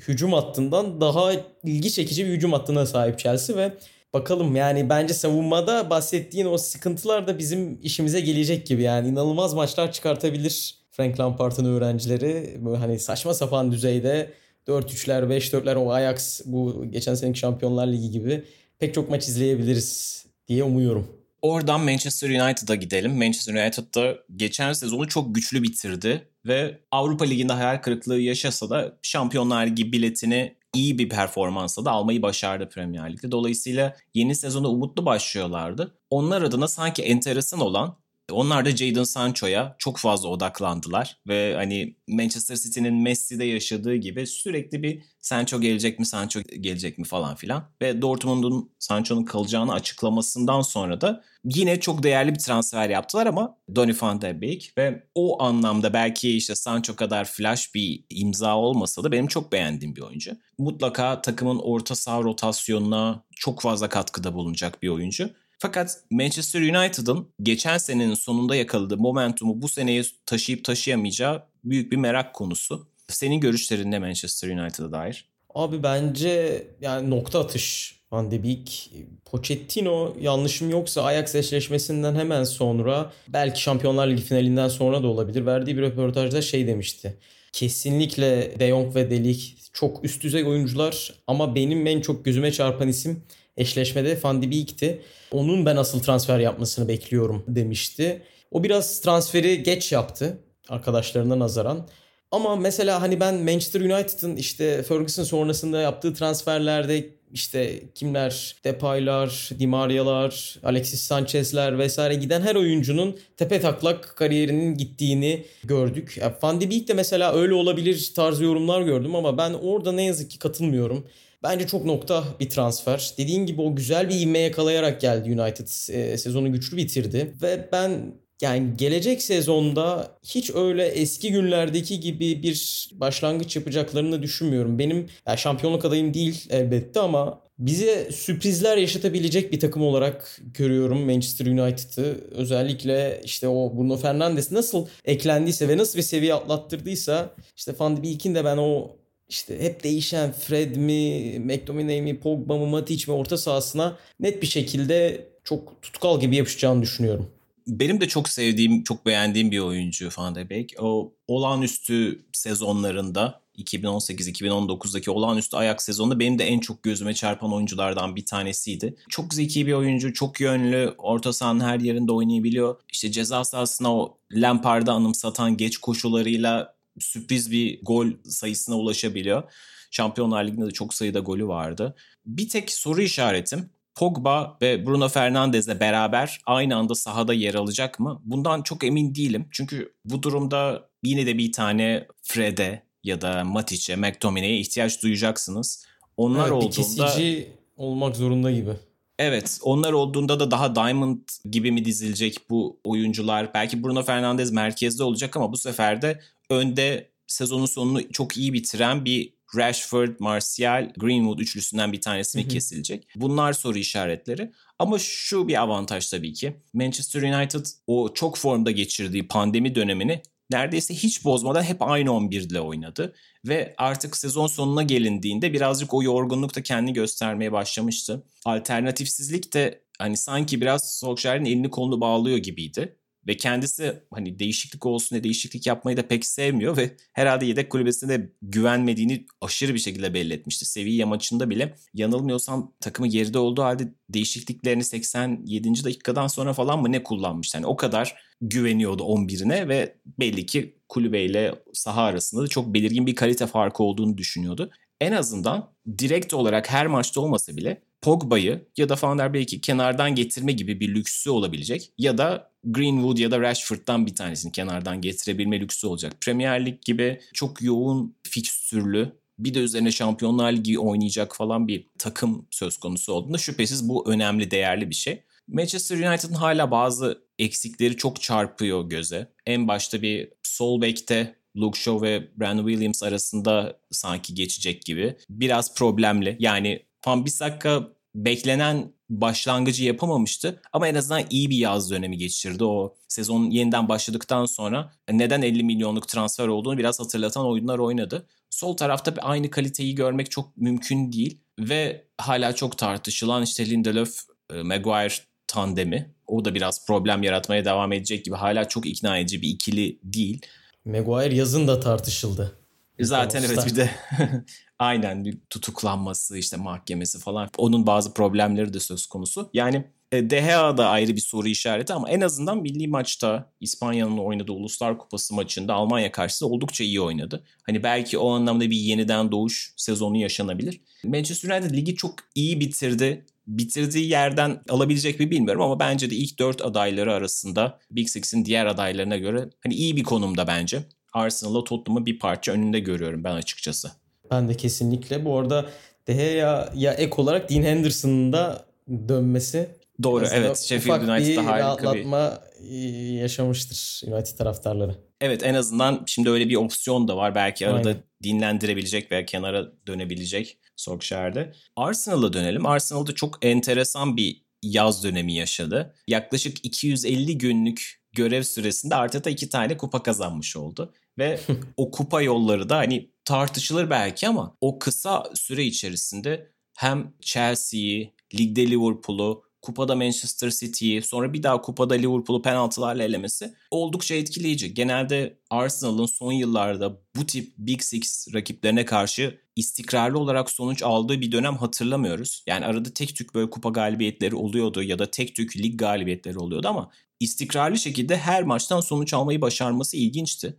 hücum hattından daha ilgi çekici bir hücum hattına sahip Chelsea ve bakalım yani bence savunmada bahsettiğin o sıkıntılar da bizim işimize gelecek gibi yani inanılmaz maçlar çıkartabilir Frank Lampard'ın öğrencileri. Böyle hani saçma sapan düzeyde 4-3'ler, 5-4'ler o Ajax bu geçen seneki Şampiyonlar Ligi gibi pek çok maç izleyebiliriz diye umuyorum. Oradan Manchester United'a gidelim. Manchester United'da geçen sezonu çok güçlü bitirdi ve Avrupa Ligi'nde hayal kırıklığı yaşasa da Şampiyonlar Ligi biletini iyi bir performansla da almayı başardı Premier Lig'de. Dolayısıyla yeni sezona umutlu başlıyorlardı. Onlar adına sanki enteresan olan onlar da Jadon Sancho'ya çok fazla odaklandılar ve hani Manchester City'nin Messi'de yaşadığı gibi sürekli bir Sancho gelecek mi, Sancho gelecek mi falan filan ve Dortmund'un Sancho'nun kalacağını açıklamasından sonra da yine çok değerli bir transfer yaptılar ama Donny van de Beek ve o anlamda belki işte Sancho kadar flash bir imza olmasa da benim çok beğendiğim bir oyuncu. Mutlaka takımın orta saha rotasyonuna çok fazla katkıda bulunacak bir oyuncu. Fakat Manchester United'ın geçen senenin sonunda yakaladığı momentumu bu seneye taşıyıp taşıyamayacağı büyük bir merak konusu. Senin görüşlerin ne Manchester United'a dair? Abi bence yani nokta atış Van de Beek, Pochettino yanlışım yoksa Ajax eşleşmesinden hemen sonra belki Şampiyonlar Ligi finalinden sonra da olabilir. Verdiği bir röportajda şey demişti. Kesinlikle De Jong ve Delik çok üst düzey oyuncular ama benim en çok gözüme çarpan isim eşleşmede Van de. Onun ben asıl transfer yapmasını bekliyorum demişti. O biraz transferi geç yaptı arkadaşlarına nazaran. Ama mesela hani ben Manchester United'ın işte Ferguson sonrasında yaptığı transferlerde işte kimler Depay'lar, Di Maria'lar, Alexis Sanchez'ler vesaire giden her oyuncunun tepe taklak kariyerinin gittiğini gördük. Yani Van de Beek de mesela öyle olabilir tarzı yorumlar gördüm ama ben orada ne yazık ki katılmıyorum. Bence çok nokta bir transfer. Dediğin gibi o güzel bir ivme yakalayarak geldi United. E, sezonu güçlü bitirdi. Ve ben yani gelecek sezonda hiç öyle eski günlerdeki gibi bir başlangıç yapacaklarını düşünmüyorum. Benim yani şampiyonluk adayım değil elbette ama bize sürprizler yaşatabilecek bir takım olarak görüyorum Manchester United'ı. Özellikle işte o Bruno Fernandes nasıl eklendiyse ve nasıl bir seviye atlattırdıysa işte Van de Beek'in de ben o işte hep değişen Fred mi, McTominay mi, Pogba mı, Matic mi orta sahasına net bir şekilde çok tutkal gibi yapışacağını düşünüyorum. Benim de çok sevdiğim, çok beğendiğim bir oyuncu Van de Beek. O olağanüstü sezonlarında 2018-2019'daki olağanüstü ayak sezonunda benim de en çok gözüme çarpan oyunculardan bir tanesiydi. Çok zeki bir oyuncu, çok yönlü, orta sahanın her yerinde oynayabiliyor. İşte ceza sahasına o Lampard'ı anımsatan geç koşularıyla sürpriz bir gol sayısına ulaşabiliyor. Şampiyonlar Ligi'nde de çok sayıda golü vardı. Bir tek soru işaretim Pogba ve Bruno Fernandes'le beraber aynı anda sahada yer alacak mı? Bundan çok emin değilim. Çünkü bu durumda yine de bir tane Fred'e ya da Matic'e, McTominay'e ihtiyaç duyacaksınız. Onlar evet, olduğunda... kesici olmak zorunda gibi. Evet onlar olduğunda da daha Diamond gibi mi dizilecek bu oyuncular? Belki Bruno Fernandes merkezde olacak ama bu sefer de önde sezonun sonunu çok iyi bitiren bir Rashford, Martial, Greenwood üçlüsünden bir tanesi mi kesilecek? Bunlar soru işaretleri. Ama şu bir avantaj tabii ki. Manchester United o çok formda geçirdiği pandemi dönemini neredeyse hiç bozmadan hep aynı 11 ile oynadı. Ve artık sezon sonuna gelindiğinde birazcık o yorgunluk da kendi göstermeye başlamıştı. Alternatifsizlik de hani sanki biraz Solskjaer'in elini kolunu bağlıyor gibiydi. Ve kendisi hani değişiklik olsun diye değişiklik yapmayı da pek sevmiyor ve herhalde yedek kulübesine de güvenmediğini aşırı bir şekilde belli etmişti. Sevilla maçında bile yanılmıyorsam takımı geride olduğu halde değişikliklerini 87. dakikadan sonra falan mı ne kullanmıştı. Yani o kadar güveniyordu 11'ine ve belli ki kulübeyle saha arasında da çok belirgin bir kalite farkı olduğunu düşünüyordu. En azından direkt olarak her maçta olmasa bile Pogba'yı ya da Van der Beek'i kenardan getirme gibi bir lüksü olabilecek ya da Greenwood ya da Rashford'dan bir tanesini kenardan getirebilme lüksü olacak. Premier Lig gibi çok yoğun fikstürlü bir de üzerine Şampiyonlar Ligi oynayacak falan bir takım söz konusu olduğunda şüphesiz bu önemli, değerli bir şey. Manchester United'ın hala bazı eksikleri çok çarpıyor göze. En başta bir sol bekte Luke Shaw ve Brandon Williams arasında sanki geçecek gibi. Biraz problemli. Yani Van Bissaka beklenen başlangıcı yapamamıştı ama en azından iyi bir yaz dönemi geçirdi. O sezon yeniden başladıktan sonra neden 50 milyonluk transfer olduğunu biraz hatırlatan oyunlar oynadı. Sol tarafta aynı kaliteyi görmek çok mümkün değil ve hala çok tartışılan işte Lindelöf, e, Maguire tandemi. O da biraz problem yaratmaya devam edecek gibi. Hala çok ikna edici bir ikili değil. Maguire yazın da tartışıldı. Zaten evet bir de aynen bir tutuklanması işte mahkemesi falan onun bazı problemleri de söz konusu. Yani e, De Gea da ayrı bir soru işareti ama en azından milli maçta İspanya'nın oynadığı Uluslar Kupası maçında Almanya karşısında oldukça iyi oynadı. Hani belki o anlamda bir yeniden doğuş sezonu yaşanabilir. Manchester United ligi çok iyi bitirdi. Bitirdiği yerden alabilecek mi bilmiyorum ama bence de ilk dört adayları arasında Big Six'in diğer adaylarına göre hani iyi bir konumda bence. Arsenal'la Tottenham'ı bir parça önünde görüyorum ben açıkçası. Ben de kesinlikle. Bu arada De Gea ya ek olarak Dean Henderson'ın da dönmesi Doğru evet Sheffield United'da harika rahatlatma bir yaşamıştır United taraftarları. Evet en azından şimdi öyle bir opsiyon da var. Belki arada Aynen. dinlendirebilecek veya kenara dönebilecek Solskjaer'de. Arsenal'a dönelim. Arsenal'da çok enteresan bir yaz dönemi yaşadı. Yaklaşık 250 günlük görev süresinde Arteta iki tane kupa kazanmış oldu. Ve o kupa yolları da hani tartışılır belki ama o kısa süre içerisinde hem Chelsea'yi, ligde Liverpool'u, kupada Manchester City'yi sonra bir daha kupada Liverpool'u penaltılarla elemesi oldukça etkileyici. Genelde Arsenal'ın son yıllarda bu tip Big Six rakiplerine karşı istikrarlı olarak sonuç aldığı bir dönem hatırlamıyoruz. Yani arada tek tük böyle kupa galibiyetleri oluyordu ya da tek tük lig galibiyetleri oluyordu ama istikrarlı şekilde her maçtan sonuç almayı başarması ilginçti.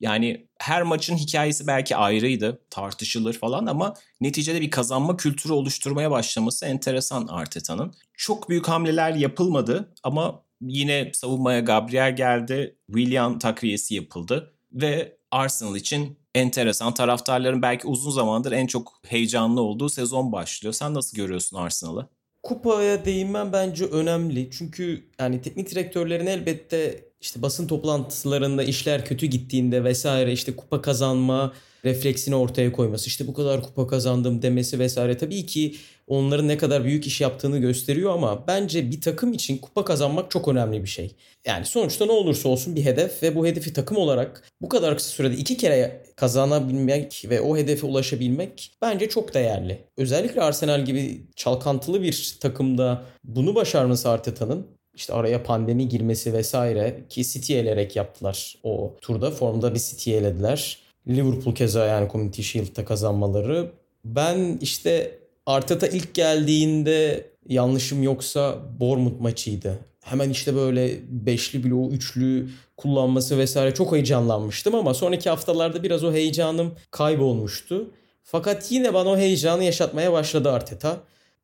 Yani her maçın hikayesi belki ayrıydı, tartışılır falan ama neticede bir kazanma kültürü oluşturmaya başlaması enteresan Arteta'nın. Çok büyük hamleler yapılmadı ama yine savunmaya Gabriel geldi, William takviyesi yapıldı ve Arsenal için enteresan taraftarların belki uzun zamandır en çok heyecanlı olduğu sezon başlıyor. Sen nasıl görüyorsun Arsenal'ı? Kupaya değinmem bence önemli. Çünkü yani teknik direktörlerin elbette işte basın toplantılarında işler kötü gittiğinde vesaire işte kupa kazanma refleksini ortaya koyması işte bu kadar kupa kazandım demesi vesaire tabii ki onların ne kadar büyük iş yaptığını gösteriyor ama bence bir takım için kupa kazanmak çok önemli bir şey. Yani sonuçta ne olursa olsun bir hedef ve bu hedefi takım olarak bu kadar kısa sürede iki kere kazanabilmek ve o hedefe ulaşabilmek bence çok değerli. Özellikle Arsenal gibi çalkantılı bir takımda bunu başarması Arteta'nın işte araya pandemi girmesi vesaire ki City elerek yaptılar o turda. Formda bir City elediler. Liverpool keza yani Community Shield'da kazanmaları. Ben işte Arteta ilk geldiğinde yanlışım yoksa Bournemouth maçıydı. Hemen işte böyle beşli bloğu, üçlü kullanması vesaire çok heyecanlanmıştım ama sonraki haftalarda biraz o heyecanım kaybolmuştu. Fakat yine bana o heyecanı yaşatmaya başladı Arteta.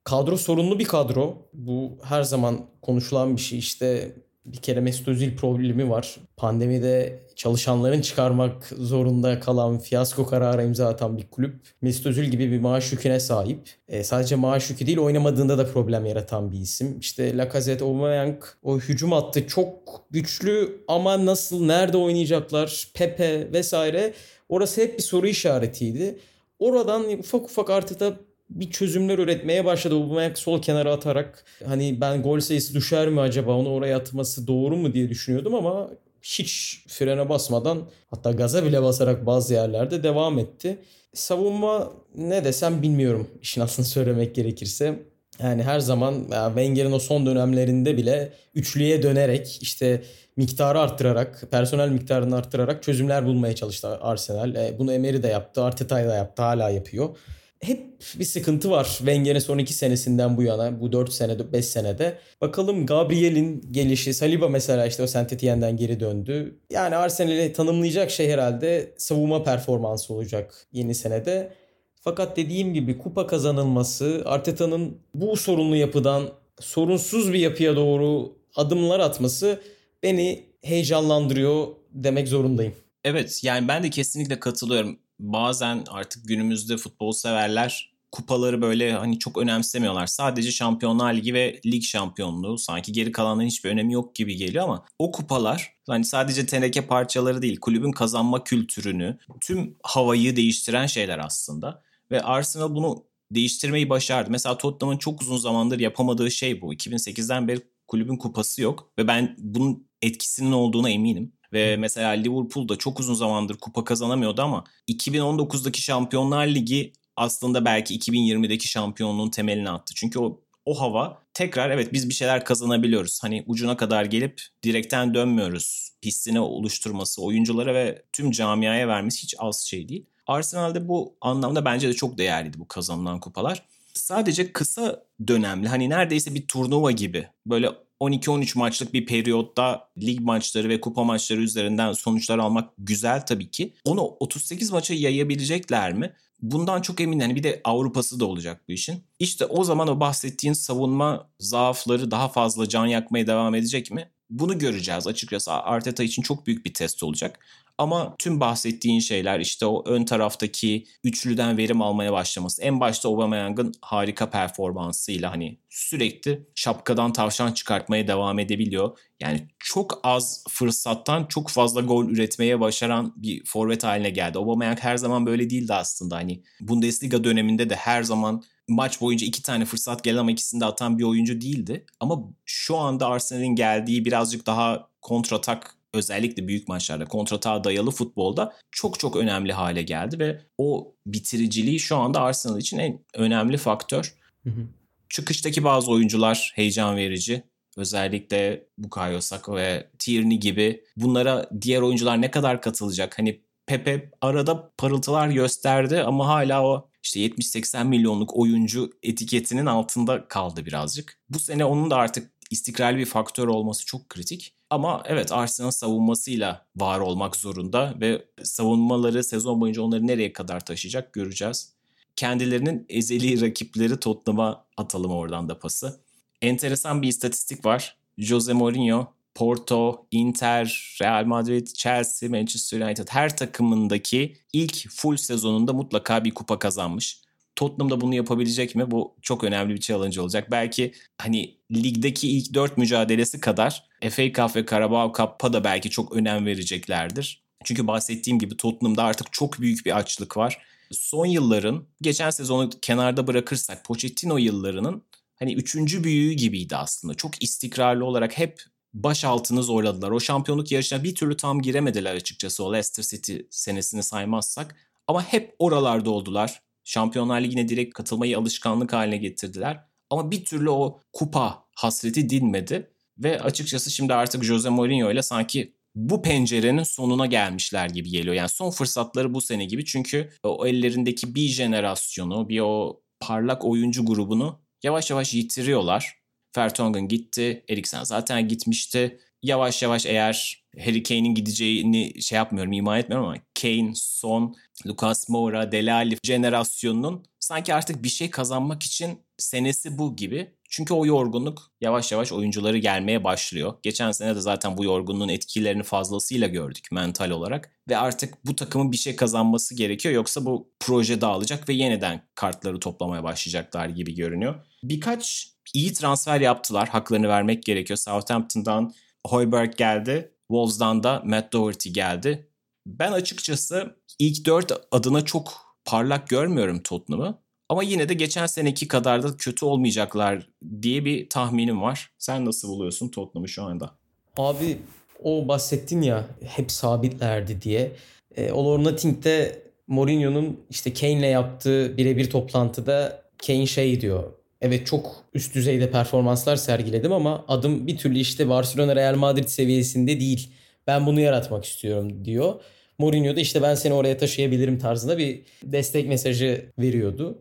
Kadro sorunlu bir kadro. Bu her zaman konuşulan bir şey. İşte bir kere Mesut Özil problemi var. Pandemide çalışanların çıkarmak zorunda kalan fiyasko kararı imza atan bir kulüp. Mesut Özil gibi bir maaş yüküne sahip. E, sadece maaş yükü değil oynamadığında da problem yaratan bir isim. İşte Lacazette, Aubameyang o hücum hattı çok güçlü ama nasıl, nerede oynayacaklar, Pepe vesaire orası hep bir soru işaretiydi. Oradan ufak ufak artık da bir çözümler üretmeye başladı. Aubameyang sol kenara atarak hani ben gol sayısı düşer mi acaba onu oraya atması doğru mu diye düşünüyordum ama hiç frene basmadan hatta gaza bile basarak bazı yerlerde devam etti. Savunma ne desem bilmiyorum işin aslını söylemek gerekirse. Yani her zaman Wenger'in o son dönemlerinde bile üçlüye dönerek işte miktarı arttırarak, personel miktarını arttırarak çözümler bulmaya çalıştı Arsenal. E, bunu Emery de yaptı, Arteta da yaptı, hala yapıyor hep bir sıkıntı var Wenger'in son iki senesinden bu yana. Bu 4 senede 5 senede. Bakalım Gabriel'in gelişi. Saliba mesela işte o Saint Etienne'den geri döndü. Yani Arsenal'i tanımlayacak şey herhalde savunma performansı olacak yeni senede. Fakat dediğim gibi kupa kazanılması Arteta'nın bu sorunlu yapıdan sorunsuz bir yapıya doğru adımlar atması beni heyecanlandırıyor demek zorundayım. Evet yani ben de kesinlikle katılıyorum bazen artık günümüzde futbol severler kupaları böyle hani çok önemsemiyorlar. Sadece Şampiyonlar Ligi ve lig şampiyonluğu sanki geri kalanların hiçbir önemi yok gibi geliyor ama o kupalar hani sadece teneke parçaları değil kulübün kazanma kültürünü tüm havayı değiştiren şeyler aslında. Ve Arsenal bunu değiştirmeyi başardı. Mesela Tottenham'ın çok uzun zamandır yapamadığı şey bu. 2008'den beri kulübün kupası yok ve ben bunun etkisinin olduğuna eminim. Ve mesela Liverpool da çok uzun zamandır kupa kazanamıyordu ama 2019'daki Şampiyonlar Ligi aslında belki 2020'deki şampiyonluğun temelini attı. Çünkü o o hava tekrar evet biz bir şeyler kazanabiliyoruz. Hani ucuna kadar gelip direkten dönmüyoruz. Hissini oluşturması oyunculara ve tüm camiaya vermesi hiç az şey değil. Arsenal'de bu anlamda bence de çok değerliydi bu kazanılan kupalar. Sadece kısa dönemli hani neredeyse bir turnuva gibi böyle 12-13 maçlık bir periyotta lig maçları ve kupa maçları üzerinden sonuçlar almak güzel tabii ki. Onu 38 maça yayabilecekler mi? Bundan çok eminim. Yani bir de Avrupa'sı da olacak bu işin. İşte o zaman o bahsettiğin savunma zaafları daha fazla can yakmaya devam edecek mi? Bunu göreceğiz açıkçası. Arteta için çok büyük bir test olacak. Ama tüm bahsettiğin şeyler işte o ön taraftaki üçlüden verim almaya başlaması. En başta Aubameyang'ın harika performansıyla hani sürekli şapkadan tavşan çıkartmaya devam edebiliyor. Yani çok az fırsattan çok fazla gol üretmeye başaran bir forvet haline geldi. Aubameyang her zaman böyle değildi aslında. Hani Bundesliga döneminde de her zaman maç boyunca iki tane fırsat gelen ama ikisini de atan bir oyuncu değildi. Ama şu anda Arsenal'in geldiği birazcık daha kontratak özellikle büyük maçlarda kontratağa dayalı futbolda çok çok önemli hale geldi ve o bitiriciliği şu anda Arsenal için en önemli faktör. Hı hı. Çıkıştaki bazı oyuncular heyecan verici. Özellikle Bukayo Saka ve Tierney gibi bunlara diğer oyuncular ne kadar katılacak? Hani Pepe arada parıltılar gösterdi ama hala o işte 70-80 milyonluk oyuncu etiketinin altında kaldı birazcık. Bu sene onun da artık istikrarlı bir faktör olması çok kritik. Ama evet Arsenal savunmasıyla var olmak zorunda ve savunmaları sezon boyunca onları nereye kadar taşıyacak göreceğiz. Kendilerinin ezeli rakipleri Tottenham'a atalım oradan da pası. Enteresan bir istatistik var. Jose Mourinho Porto, Inter, Real Madrid, Chelsea, Manchester United her takımındaki ilk full sezonunda mutlaka bir kupa kazanmış. Tottenham da bunu yapabilecek mi? Bu çok önemli bir challenge olacak. Belki hani ligdeki ilk dört mücadelesi kadar FA Cup ve Carabao Cup'a da belki çok önem vereceklerdir. Çünkü bahsettiğim gibi Tottenham'da artık çok büyük bir açlık var. Son yılların, geçen sezonu kenarda bırakırsak Pochettino yıllarının hani üçüncü büyüğü gibiydi aslında. Çok istikrarlı olarak hep baş altını zorladılar. O şampiyonluk yarışına bir türlü tam giremediler açıkçası o Leicester City senesini saymazsak. Ama hep oralarda oldular. Şampiyonlar Ligi'ne direkt katılmayı alışkanlık haline getirdiler. Ama bir türlü o kupa hasreti dinmedi. Ve açıkçası şimdi artık Jose Mourinho ile sanki bu pencerenin sonuna gelmişler gibi geliyor. Yani son fırsatları bu sene gibi. Çünkü o ellerindeki bir jenerasyonu, bir o parlak oyuncu grubunu yavaş yavaş yitiriyorlar. Fertongen gitti. Eriksen zaten gitmişti. yavaş yavaş eğer Harry Kane'in gideceğini şey yapmıyorum, ima etmiyorum ama Kane, Son, Lucas Moura, Delali jenerasyonunun sanki artık bir şey kazanmak için senesi bu gibi. Çünkü o yorgunluk yavaş yavaş oyuncuları gelmeye başlıyor. Geçen sene de zaten bu yorgunluğun etkilerini fazlasıyla gördük mental olarak. Ve artık bu takımın bir şey kazanması gerekiyor. Yoksa bu proje dağılacak ve yeniden kartları toplamaya başlayacaklar gibi görünüyor. Birkaç iyi transfer yaptılar. Haklarını vermek gerekiyor. Southampton'dan Hoiberg geldi. Wolves'dan da Matt Doherty geldi. Ben açıkçası ilk dört adına çok parlak görmüyorum Tottenham'ı. Ama yine de geçen seneki kadar da kötü olmayacaklar diye bir tahminim var. Sen nasıl buluyorsun Tottenham'ı şu anda? Abi o bahsettin ya hep sabitlerdi diye. E, All or Nothing'de Mourinho'nun işte Kane'le yaptığı birebir toplantıda Kane şey diyor. Evet çok üst düzeyde performanslar sergiledim ama adım bir türlü işte Barcelona Real Madrid seviyesinde değil. Ben bunu yaratmak istiyorum diyor. Mourinho da işte ben seni oraya taşıyabilirim tarzında bir destek mesajı veriyordu.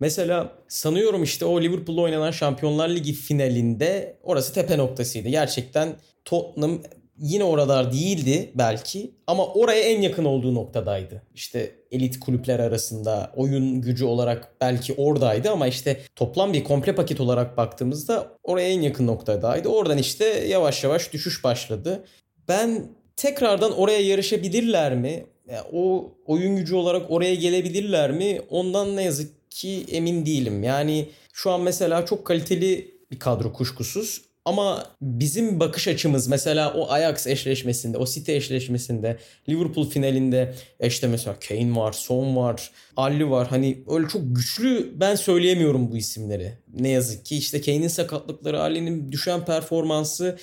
Mesela sanıyorum işte o Liverpool'la oynanan Şampiyonlar Ligi finalinde orası tepe noktasıydı. Gerçekten Tottenham yine oralar değildi belki ama oraya en yakın olduğu noktadaydı. İşte elit kulüpler arasında oyun gücü olarak belki oradaydı ama işte toplam bir komple paket olarak baktığımızda oraya en yakın noktadaydı. Oradan işte yavaş yavaş düşüş başladı. Ben tekrardan oraya yarışabilirler mi? Yani o oyun gücü olarak oraya gelebilirler mi? Ondan ne yazık ki emin değilim. Yani şu an mesela çok kaliteli bir kadro kuşkusuz ama bizim bakış açımız mesela o Ajax eşleşmesinde, o City eşleşmesinde, Liverpool finalinde işte mesela Kane var, Son var, Ali var. Hani öyle çok güçlü ben söyleyemiyorum bu isimleri. Ne yazık ki işte Kane'in sakatlıkları, Ali'nin düşen performansı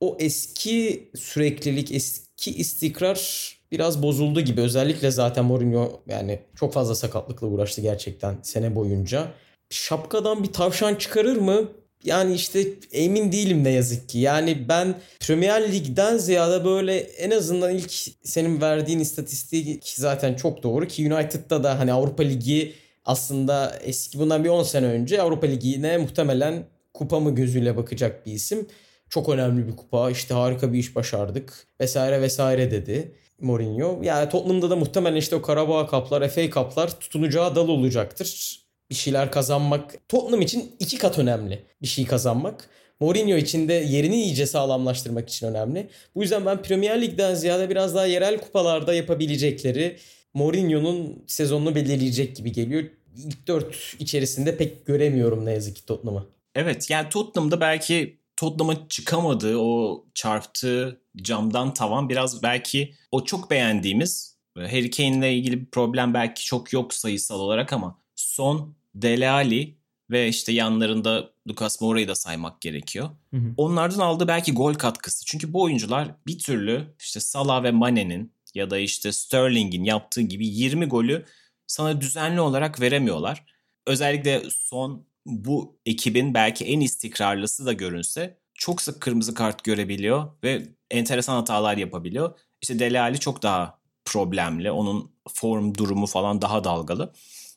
o eski süreklilik, eski istikrar biraz bozuldu gibi. Özellikle zaten Mourinho yani çok fazla sakatlıkla uğraştı gerçekten sene boyunca. Şapkadan bir tavşan çıkarır mı? Yani işte emin değilim ne yazık ki. Yani ben Premier Lig'den ziyade böyle en azından ilk senin verdiğin istatistiği ki zaten çok doğru ki United'da da hani Avrupa Ligi aslında eski bundan bir 10 sene önce Avrupa Ligi'ne muhtemelen kupa mı gözüyle bakacak bir isim. Çok önemli bir kupa işte harika bir iş başardık vesaire vesaire dedi. Mourinho. Yani Tottenham'da da muhtemelen işte o Karabağ kaplar, FA kaplar tutunacağı dal olacaktır. Bir şeyler kazanmak Tottenham için iki kat önemli bir şey kazanmak. Mourinho için de yerini iyice sağlamlaştırmak için önemli. Bu yüzden ben Premier Lig'den ziyade biraz daha yerel kupalarda yapabilecekleri Mourinho'nun sezonunu belirleyecek gibi geliyor. İlk dört içerisinde pek göremiyorum ne yazık ki Tottenham'ı. Evet yani Tottenham'da belki Tottenham'a çıkamadığı o çarptığı camdan tavan biraz belki o çok beğendiğimiz Harry Kane ile ilgili bir problem belki çok yok sayısal olarak ama son Dele Alli ve işte yanlarında Lucas Moura'yı da saymak gerekiyor. Hı hı. Onlardan aldığı belki gol katkısı. Çünkü bu oyuncular bir türlü işte Salah ve Mane'nin ya da işte Sterling'in yaptığı gibi 20 golü sana düzenli olarak veremiyorlar. Özellikle son bu ekibin belki en istikrarlısı da görünse çok sık kırmızı kart görebiliyor ve enteresan hatalar yapabiliyor. İşte Dele çok daha problemli. Onun form durumu falan daha dalgalı.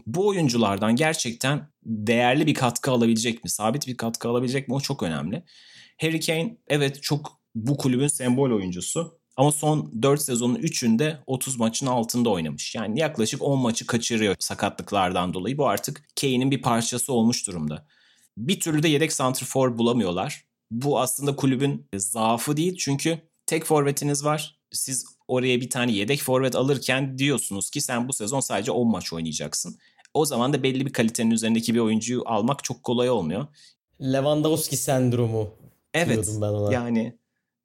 Bu oyunculardan gerçekten değerli bir katkı alabilecek mi? Sabit bir katkı alabilecek mi? O çok önemli. Harry Kane evet çok bu kulübün sembol oyuncusu. Ama son 4 sezonun 3'ünde 30 maçın altında oynamış. Yani yaklaşık 10 maçı kaçırıyor sakatlıklardan dolayı. Bu artık Kane'in bir parçası olmuş durumda. Bir türlü de yedek santrfor bulamıyorlar. Bu aslında kulübün zaafı değil çünkü tek forvetiniz var. Siz oraya bir tane yedek forvet alırken diyorsunuz ki sen bu sezon sadece 10 maç oynayacaksın. O zaman da belli bir kalitenin üzerindeki bir oyuncuyu almak çok kolay olmuyor. Lewandowski sendromu evet, ben ona. Yani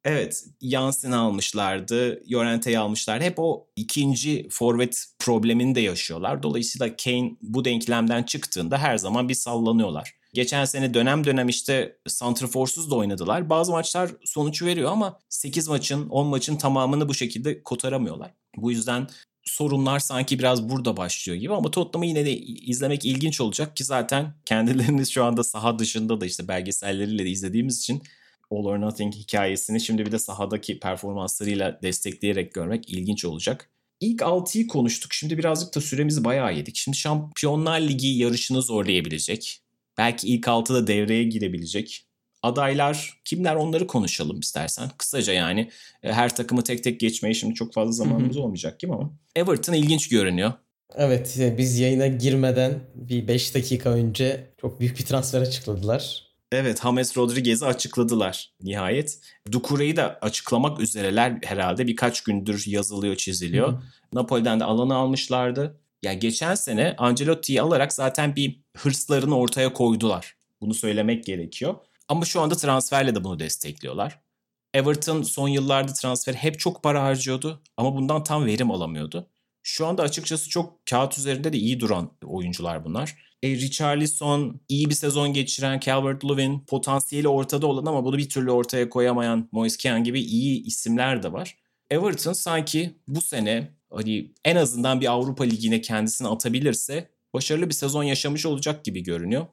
evet Jansen'i almışlardı, Llorente'yi almışlar. Hep o ikinci forvet problemini de yaşıyorlar. Dolayısıyla Kane bu denklemden çıktığında her zaman bir sallanıyorlar. Geçen sene dönem dönem işte santrforsuz da oynadılar. Bazı maçlar sonuç veriyor ama 8 maçın 10 maçın tamamını bu şekilde kotaramıyorlar. Bu yüzden sorunlar sanki biraz burada başlıyor gibi ama Tottenham'ı yine de izlemek ilginç olacak ki zaten kendileriniz şu anda saha dışında da işte belgeselleriyle de izlediğimiz için All or Nothing hikayesini şimdi bir de sahadaki performanslarıyla destekleyerek görmek ilginç olacak. İlk 6'yı konuştuk. Şimdi birazcık da süremizi bayağı yedik. Şimdi Şampiyonlar Ligi yarışını zorlayabilecek belki ilk altıda devreye girebilecek Adaylar kimler onları konuşalım istersen. Kısaca yani e, her takımı tek tek geçmeye şimdi çok fazla zamanımız olmayacak gibi ama. Everton ilginç görünüyor. Evet biz yayına girmeden bir 5 dakika önce çok büyük bir transfer açıkladılar. Evet James Rodriguez'i açıkladılar nihayet. Dukure'yi de açıklamak üzereler herhalde birkaç gündür yazılıyor çiziliyor. Hı. Napoli'den de alanı almışlardı. Ya geçen sene Ancelotti'yi alarak zaten bir hırslarını ortaya koydular. Bunu söylemek gerekiyor. Ama şu anda transferle de bunu destekliyorlar. Everton son yıllarda transfer hep çok para harcıyordu ama bundan tam verim alamıyordu. Şu anda açıkçası çok kağıt üzerinde de iyi duran oyuncular bunlar. E, Richarlison iyi bir sezon geçiren Calvert-Lewin potansiyeli ortada olan ama bunu bir türlü ortaya koyamayan Moise Kean gibi iyi isimler de var. Everton sanki bu sene hani en azından bir Avrupa Ligi'ne kendisini atabilirse başarılı bir sezon yaşamış olacak gibi görünüyor.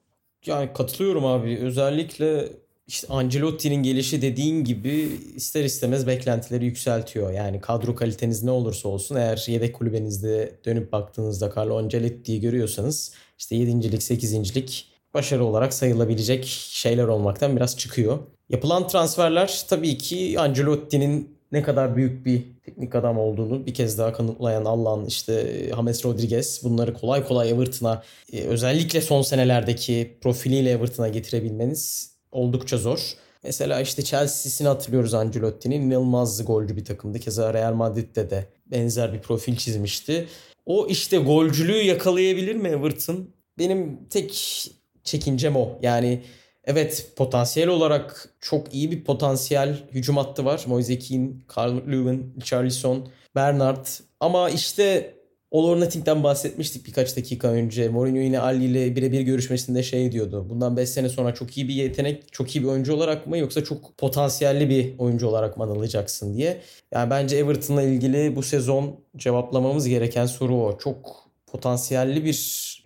Yani katılıyorum abi. Özellikle işte Ancelotti'nin gelişi dediğin gibi ister istemez beklentileri yükseltiyor. Yani kadro kaliteniz ne olursa olsun eğer yedek kulübenizde dönüp baktığınızda Carlo Ancelotti'yi görüyorsanız işte 7. 8. lig başarı olarak sayılabilecek şeyler olmaktan biraz çıkıyor. Yapılan transferler tabii ki Ancelotti'nin ne kadar büyük bir teknik adam olduğunu bir kez daha kanıtlayan Allah'ın işte James Rodriguez bunları kolay kolay Everton'a e, özellikle son senelerdeki profiliyle Everton'a getirebilmeniz oldukça zor. Mesela işte Chelsea'sini hatırlıyoruz Ancelotti'nin. inanılmaz golcü bir takımdı. Keza Real Madrid'de de benzer bir profil çizmişti. O işte golcülüğü yakalayabilir mi Everton? Benim tek çekincem o. Yani evet potansiyel olarak çok iyi bir potansiyel hücum hattı var. Moise Kean, Carl Lewin, Charlison, Bernard. Ama işte All Nothing'den bahsetmiştik birkaç dakika önce. Mourinho yine Ali ile birebir görüşmesinde şey diyordu. Bundan 5 sene sonra çok iyi bir yetenek, çok iyi bir oyuncu olarak mı yoksa çok potansiyelli bir oyuncu olarak mı anılacaksın diye. Yani bence Everton'la ilgili bu sezon cevaplamamız gereken soru o. Çok potansiyelli bir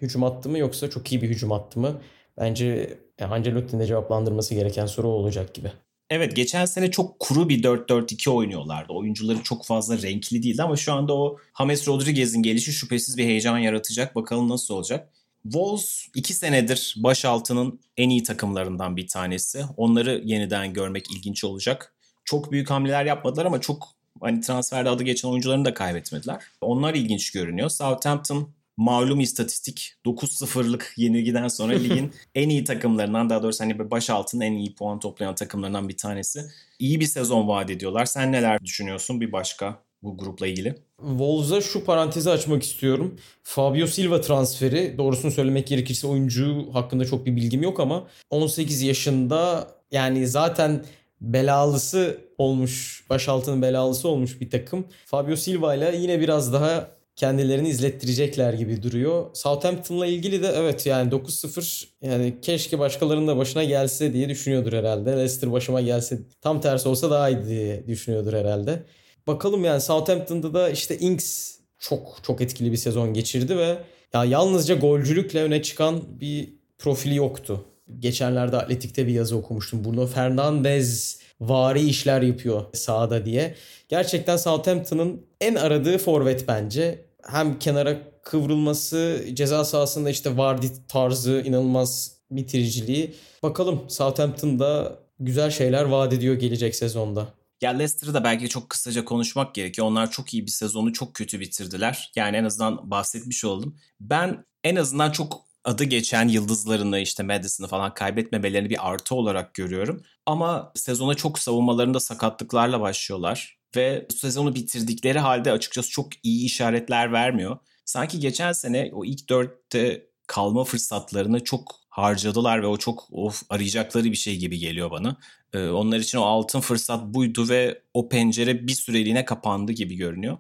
hücum attı mı yoksa çok iyi bir hücum attı mı? Bence Ancelotti'nin de cevaplandırması gereken soru olacak gibi. Evet geçen sene çok kuru bir 4-4-2 oynuyorlardı. Oyuncuları çok fazla renkli değildi ama şu anda o James Rodriguez'in gelişi şüphesiz bir heyecan yaratacak. Bakalım nasıl olacak. Wolves 2 senedir başaltının en iyi takımlarından bir tanesi. Onları yeniden görmek ilginç olacak. Çok büyük hamleler yapmadılar ama çok hani transferde adı geçen oyuncularını da kaybetmediler. Onlar ilginç görünüyor. Southampton malum istatistik 9-0'lık yenilgiden sonra ligin en iyi takımlarından daha doğrusu hani baş altının en iyi puan toplayan takımlarından bir tanesi. İyi bir sezon vaat ediyorlar. Sen neler düşünüyorsun bir başka bu grupla ilgili? Wolves'a şu parantezi açmak istiyorum. Fabio Silva transferi doğrusunu söylemek gerekirse oyuncu hakkında çok bir bilgim yok ama 18 yaşında yani zaten belalısı olmuş, başaltının belalısı olmuş bir takım. Fabio Silva ile yine biraz daha kendilerini izlettirecekler gibi duruyor. Southampton'la ilgili de evet yani 9-0 yani keşke başkalarının da başına gelse diye düşünüyordur herhalde. Leicester başıma gelse tam tersi olsa daha iyi diye düşünüyordur herhalde. Bakalım yani Southampton'da da işte Ings çok çok etkili bir sezon geçirdi ve ya yalnızca golcülükle öne çıkan bir profili yoktu. Geçenlerde Atletik'te bir yazı okumuştum. Bruno Fernandes vari işler yapıyor sahada diye. Gerçekten Southampton'ın en aradığı forvet bence. Hem kenara kıvrılması, ceza sahasında işte Vardy tarzı inanılmaz bitiriciliği. Bakalım Southampton'da güzel şeyler vaat ediyor gelecek sezonda. Ya Leicester'ı da belki çok kısaca konuşmak gerekiyor. Onlar çok iyi bir sezonu çok kötü bitirdiler. Yani en azından bahsetmiş oldum. Ben en azından çok adı geçen yıldızlarını işte Madison'ı falan kaybetmemelerini bir artı olarak görüyorum. Ama sezona çok savunmalarında sakatlıklarla başlıyorlar. Ve sezonu bitirdikleri halde açıkçası çok iyi işaretler vermiyor. Sanki geçen sene o ilk dörtte kalma fırsatlarını çok harcadılar ve o çok of arayacakları bir şey gibi geliyor bana. Ee, onlar için o altın fırsat buydu ve o pencere bir süreliğine kapandı gibi görünüyor.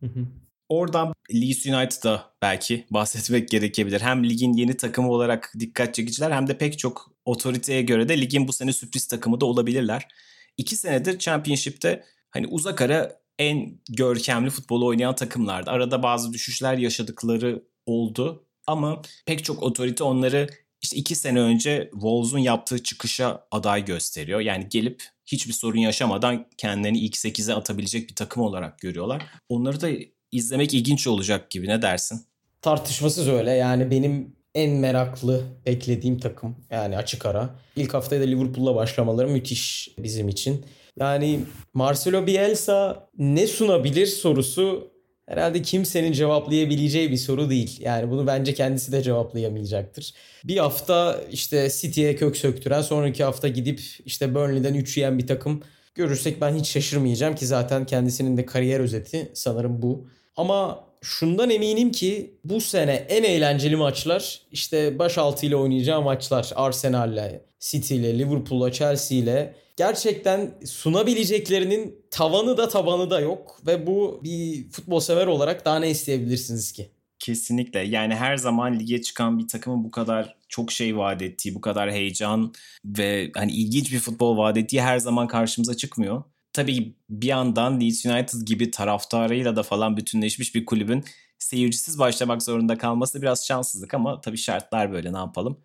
Hı hı. Oradan Leeds United'a belki bahsetmek gerekebilir. Hem ligin yeni takımı olarak dikkat çekiciler hem de pek çok otoriteye göre de ligin bu sene sürpriz takımı da olabilirler. İki senedir Championship'te hani uzak ara en görkemli futbolu oynayan takımlardı. Arada bazı düşüşler yaşadıkları oldu ama pek çok otorite onları işte iki sene önce Wolves'un yaptığı çıkışa aday gösteriyor. Yani gelip hiçbir sorun yaşamadan kendilerini ilk 8'e atabilecek bir takım olarak görüyorlar. Onları da izlemek ilginç olacak gibi ne dersin? Tartışmasız öyle yani benim en meraklı beklediğim takım. Yani açık ara. İlk haftaya da Liverpool'la başlamaları müthiş bizim için. Yani Marcelo Bielsa ne sunabilir sorusu herhalde kimsenin cevaplayabileceği bir soru değil. Yani bunu bence kendisi de cevaplayamayacaktır. Bir hafta işte City'ye kök söktüren sonraki hafta gidip işte Burnley'den 3 yiyen bir takım görürsek ben hiç şaşırmayacağım ki zaten kendisinin de kariyer özeti sanırım bu. Ama şundan eminim ki bu sene en eğlenceli maçlar işte baş altı ile oynayacağı maçlar Arsenal'le, City ile, Liverpool'la, Chelsea ile gerçekten sunabileceklerinin tavanı da tabanı da yok ve bu bir futbol sever olarak daha ne isteyebilirsiniz ki? Kesinlikle. Yani her zaman lige çıkan bir takımın bu kadar çok şey vaat ettiği, bu kadar heyecan ve hani ilginç bir futbol vaat ettiği her zaman karşımıza çıkmıyor. Tabii bir yandan Leeds United gibi taraftarıyla da falan bütünleşmiş bir kulübün seyircisiz başlamak zorunda kalması biraz şanssızlık ama tabii şartlar böyle ne yapalım.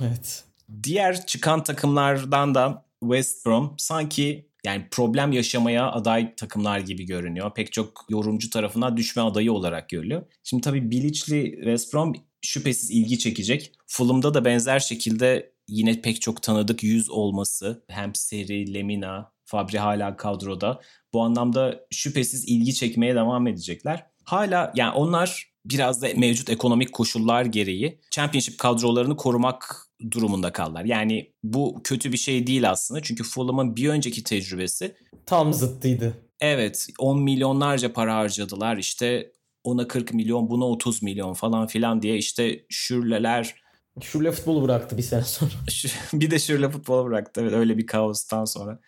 Evet. Diğer çıkan takımlardan da West Brom sanki yani problem yaşamaya aday takımlar gibi görünüyor. Pek çok yorumcu tarafından düşme adayı olarak görülüyor. Şimdi tabii Bilic'li West Brom şüphesiz ilgi çekecek. Fulham'da da benzer şekilde yine pek çok tanıdık yüz olması. Hem Seri, Lemina, Fabri hala kadroda. Bu anlamda şüphesiz ilgi çekmeye devam edecekler. Hala yani onlar biraz da mevcut ekonomik koşullar gereği Championship kadrolarını korumak durumunda kaldılar. Yani bu kötü bir şey değil aslında. Çünkü Fulham'ın bir önceki tecrübesi tam zıttıydı. Evet 10 milyonlarca para harcadılar. İşte ona 40 milyon buna 30 milyon falan filan diye işte şürleler Şürle futbolu bıraktı bir sene sonra. bir de şürle futbolu bıraktı. Evet öyle bir kaostan sonra.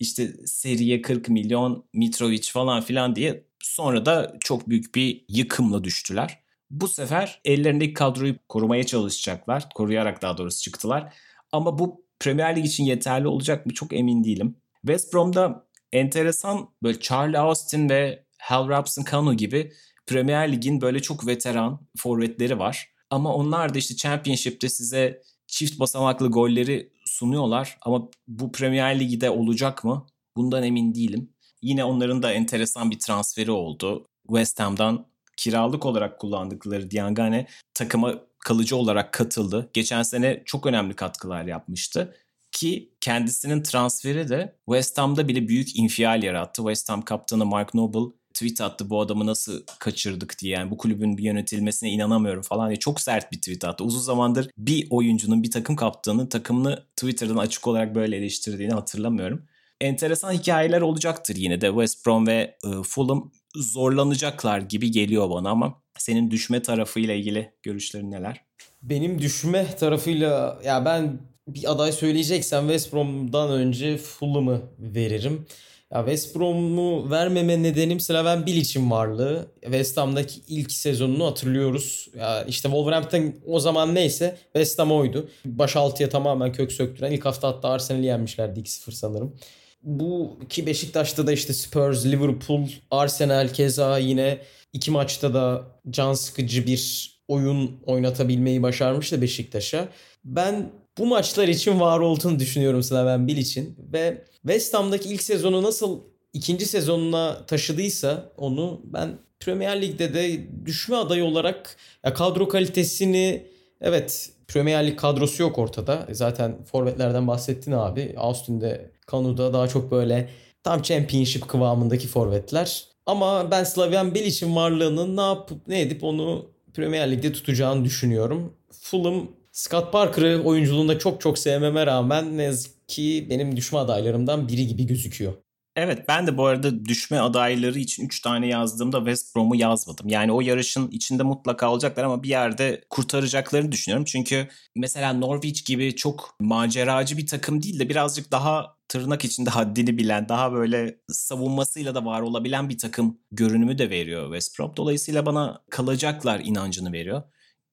İşte seriye 40 milyon Mitrovic falan filan diye sonra da çok büyük bir yıkımla düştüler. Bu sefer ellerindeki kadroyu korumaya çalışacaklar. Koruyarak daha doğrusu çıktılar. Ama bu Premier Lig için yeterli olacak mı çok emin değilim. West Brom'da enteresan böyle Charlie Austin ve Hal Robson Cano gibi Premier Lig'in böyle çok veteran forvetleri var. Ama onlar da işte Championship'te size çift basamaklı golleri sunuyorlar. Ama bu Premier Lig'de olacak mı? Bundan emin değilim. Yine onların da enteresan bir transferi oldu. West Ham'dan kiralık olarak kullandıkları Diangane takıma kalıcı olarak katıldı. Geçen sene çok önemli katkılar yapmıştı. Ki kendisinin transferi de West Ham'da bile büyük infial yarattı. West Ham kaptanı Mark Noble tweet attı bu adamı nasıl kaçırdık diye. Yani bu kulübün bir yönetilmesine inanamıyorum falan diye çok sert bir tweet attı. Uzun zamandır bir oyuncunun bir takım kaptanının takımını Twitter'dan açık olarak böyle eleştirdiğini hatırlamıyorum. Enteresan hikayeler olacaktır yine de West Brom ve e, Fulham zorlanacaklar gibi geliyor bana ama senin düşme tarafıyla ilgili görüşlerin neler? Benim düşme tarafıyla ya ben bir aday söyleyeceksem West Brom'dan önce Fulham'ı veririm. Ya West Brom'u vermeme nedenim Slaven Bilic'in varlığı. West Ham'daki ilk sezonunu hatırlıyoruz. Ya işte Wolverhampton o zaman neyse West Ham oydu. Baş altıya tamamen kök söktüren. ilk hafta hatta Arsenal'i yenmişlerdi 2-0 sanırım. Bu ki Beşiktaş'ta da işte Spurs, Liverpool, Arsenal keza yine iki maçta da can sıkıcı bir oyun oynatabilmeyi başarmıştı Beşiktaş'a. Ben bu maçlar için var olduğunu düşünüyorum Slaven Bilic'in ve West Ham'daki ilk sezonu nasıl ikinci sezonuna taşıdıysa onu ben Premier Lig'de de düşme adayı olarak ya kadro kalitesini evet Premier Lig kadrosu yok ortada. Zaten forvetlerden bahsettin abi. Austin'de, Kanu'da daha çok böyle tam championship kıvamındaki forvetler. Ama ben Slaven Bilic'in varlığının ne yapıp ne edip onu Premier Lig'de tutacağını düşünüyorum. Fulham Scott Parker'ı oyunculuğunda çok çok sevmeme rağmen ne yazık ki benim düşme adaylarımdan biri gibi gözüküyor. Evet ben de bu arada düşme adayları için 3 tane yazdığımda West Brom'u yazmadım. Yani o yarışın içinde mutlaka olacaklar ama bir yerde kurtaracaklarını düşünüyorum. Çünkü mesela Norwich gibi çok maceracı bir takım değil de birazcık daha tırnak içinde haddini bilen, daha böyle savunmasıyla da var olabilen bir takım görünümü de veriyor West Brom. Dolayısıyla bana kalacaklar inancını veriyor.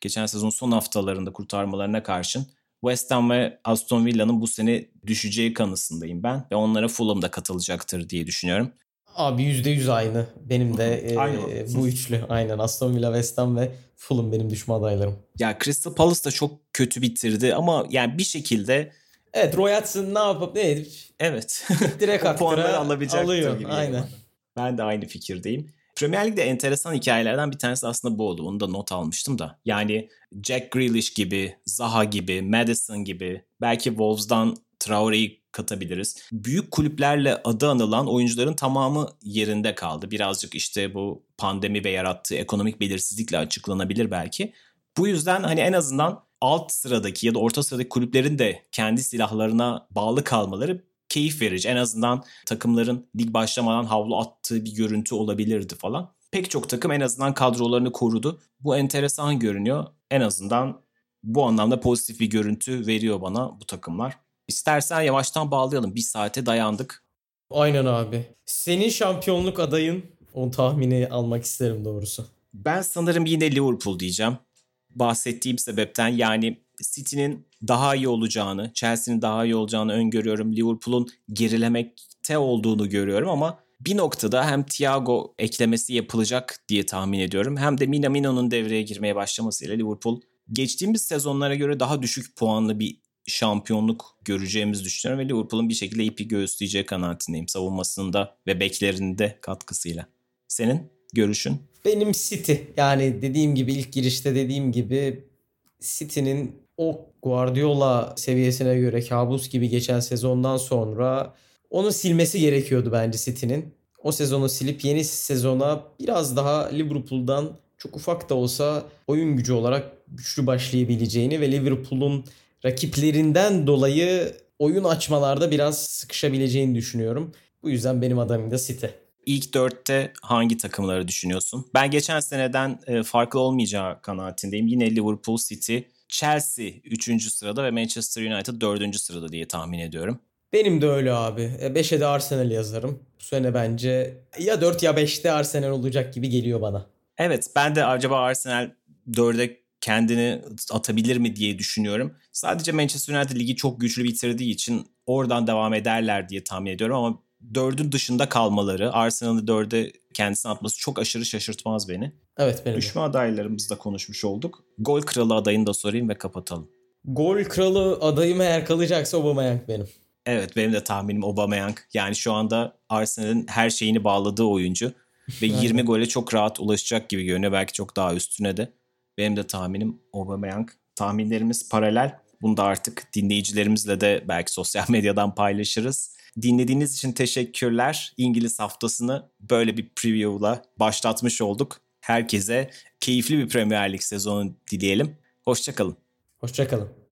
Geçen sezon son haftalarında kurtarmalarına karşın West Ham ve Aston Villa'nın bu sene düşeceği kanısındayım ben. Ve onlara Fulham da katılacaktır diye düşünüyorum. Abi %100 aynı. Benim de e, bu üçlü. Aynen Aston Villa, West Ham ve Fulham benim düşme adaylarım. Ya Crystal Palace da çok kötü bitirdi ama yani bir şekilde Evet Roy Hodgson ne yapıp ne edip evet direkt puanları alabilecek alıyor. gibi. Aynen. Ben de aynı fikirdeyim. Premier Lig'de enteresan hikayelerden bir tanesi aslında bu oldu. Onu da not almıştım da. Yani Jack Grealish gibi, Zaha gibi, Madison gibi, belki Wolves'dan Traore'yi katabiliriz. Büyük kulüplerle adı anılan oyuncuların tamamı yerinde kaldı. Birazcık işte bu pandemi ve yarattığı ekonomik belirsizlikle açıklanabilir belki. Bu yüzden hani en azından alt sıradaki ya da orta sıradaki kulüplerin de kendi silahlarına bağlı kalmaları keyif verici. En azından takımların lig başlamadan havlu attığı bir görüntü olabilirdi falan. Pek çok takım en azından kadrolarını korudu. Bu enteresan görünüyor. En azından bu anlamda pozitif bir görüntü veriyor bana bu takımlar. İstersen yavaştan bağlayalım. Bir saate dayandık. Aynen abi. Senin şampiyonluk adayın o tahmini almak isterim doğrusu. Ben sanırım yine Liverpool diyeceğim. Bahsettiğim sebepten yani City'nin daha iyi olacağını, Chelsea'nin daha iyi olacağını öngörüyorum. Liverpool'un gerilemekte olduğunu görüyorum ama bir noktada hem Thiago eklemesi yapılacak diye tahmin ediyorum. Hem de Minamino'nun devreye girmeye başlamasıyla Liverpool geçtiğimiz sezonlara göre daha düşük puanlı bir şampiyonluk göreceğimizi düşünüyorum ve Liverpool'un bir şekilde ipi göğüsleyeceği kanaatindeyim savunmasında ve beklerinde katkısıyla. Senin görüşün? Benim City. Yani dediğim gibi ilk girişte dediğim gibi City'nin o Guardiola seviyesine göre kabus gibi geçen sezondan sonra onu silmesi gerekiyordu bence City'nin. O sezonu silip yeni sezona biraz daha Liverpool'dan çok ufak da olsa oyun gücü olarak güçlü başlayabileceğini ve Liverpool'un rakiplerinden dolayı oyun açmalarda biraz sıkışabileceğini düşünüyorum. Bu yüzden benim adamım da City. İlk dörtte hangi takımları düşünüyorsun? Ben geçen seneden e, farklı olmayacağı kanaatindeyim. Yine Liverpool, City, Chelsea 3. sırada ve Manchester United 4. sırada diye tahmin ediyorum. Benim de öyle abi. 5'e de Arsenal yazarım. Bu sene bence ya 4 ya 5'te Arsenal olacak gibi geliyor bana. Evet ben de acaba Arsenal 4'e kendini atabilir mi diye düşünüyorum. Sadece Manchester United ligi çok güçlü bitirdiği için oradan devam ederler diye tahmin ediyorum ama dördün dışında kalmaları, Arsenal'ı dörde kendisine atması çok aşırı şaşırtmaz beni. Evet benim. Düşme adaylarımızda konuşmuş olduk. Gol kralı adayını da sorayım ve kapatalım. Gol kralı adayım eğer kalacaksa Aubameyang benim. Evet benim de tahminim Aubameyang. Yani şu anda Arsenal'in her şeyini bağladığı oyuncu. Ve 20 gole çok rahat ulaşacak gibi görünüyor. Belki çok daha üstüne de. Benim de tahminim Aubameyang. Tahminlerimiz paralel. Bunu da artık dinleyicilerimizle de belki sosyal medyadan paylaşırız. Dinlediğiniz için teşekkürler. İngiliz haftasını böyle bir preview'la başlatmış olduk. Herkese keyifli bir Premier Lig sezonu dileyelim. Hoşçakalın. Hoşçakalın.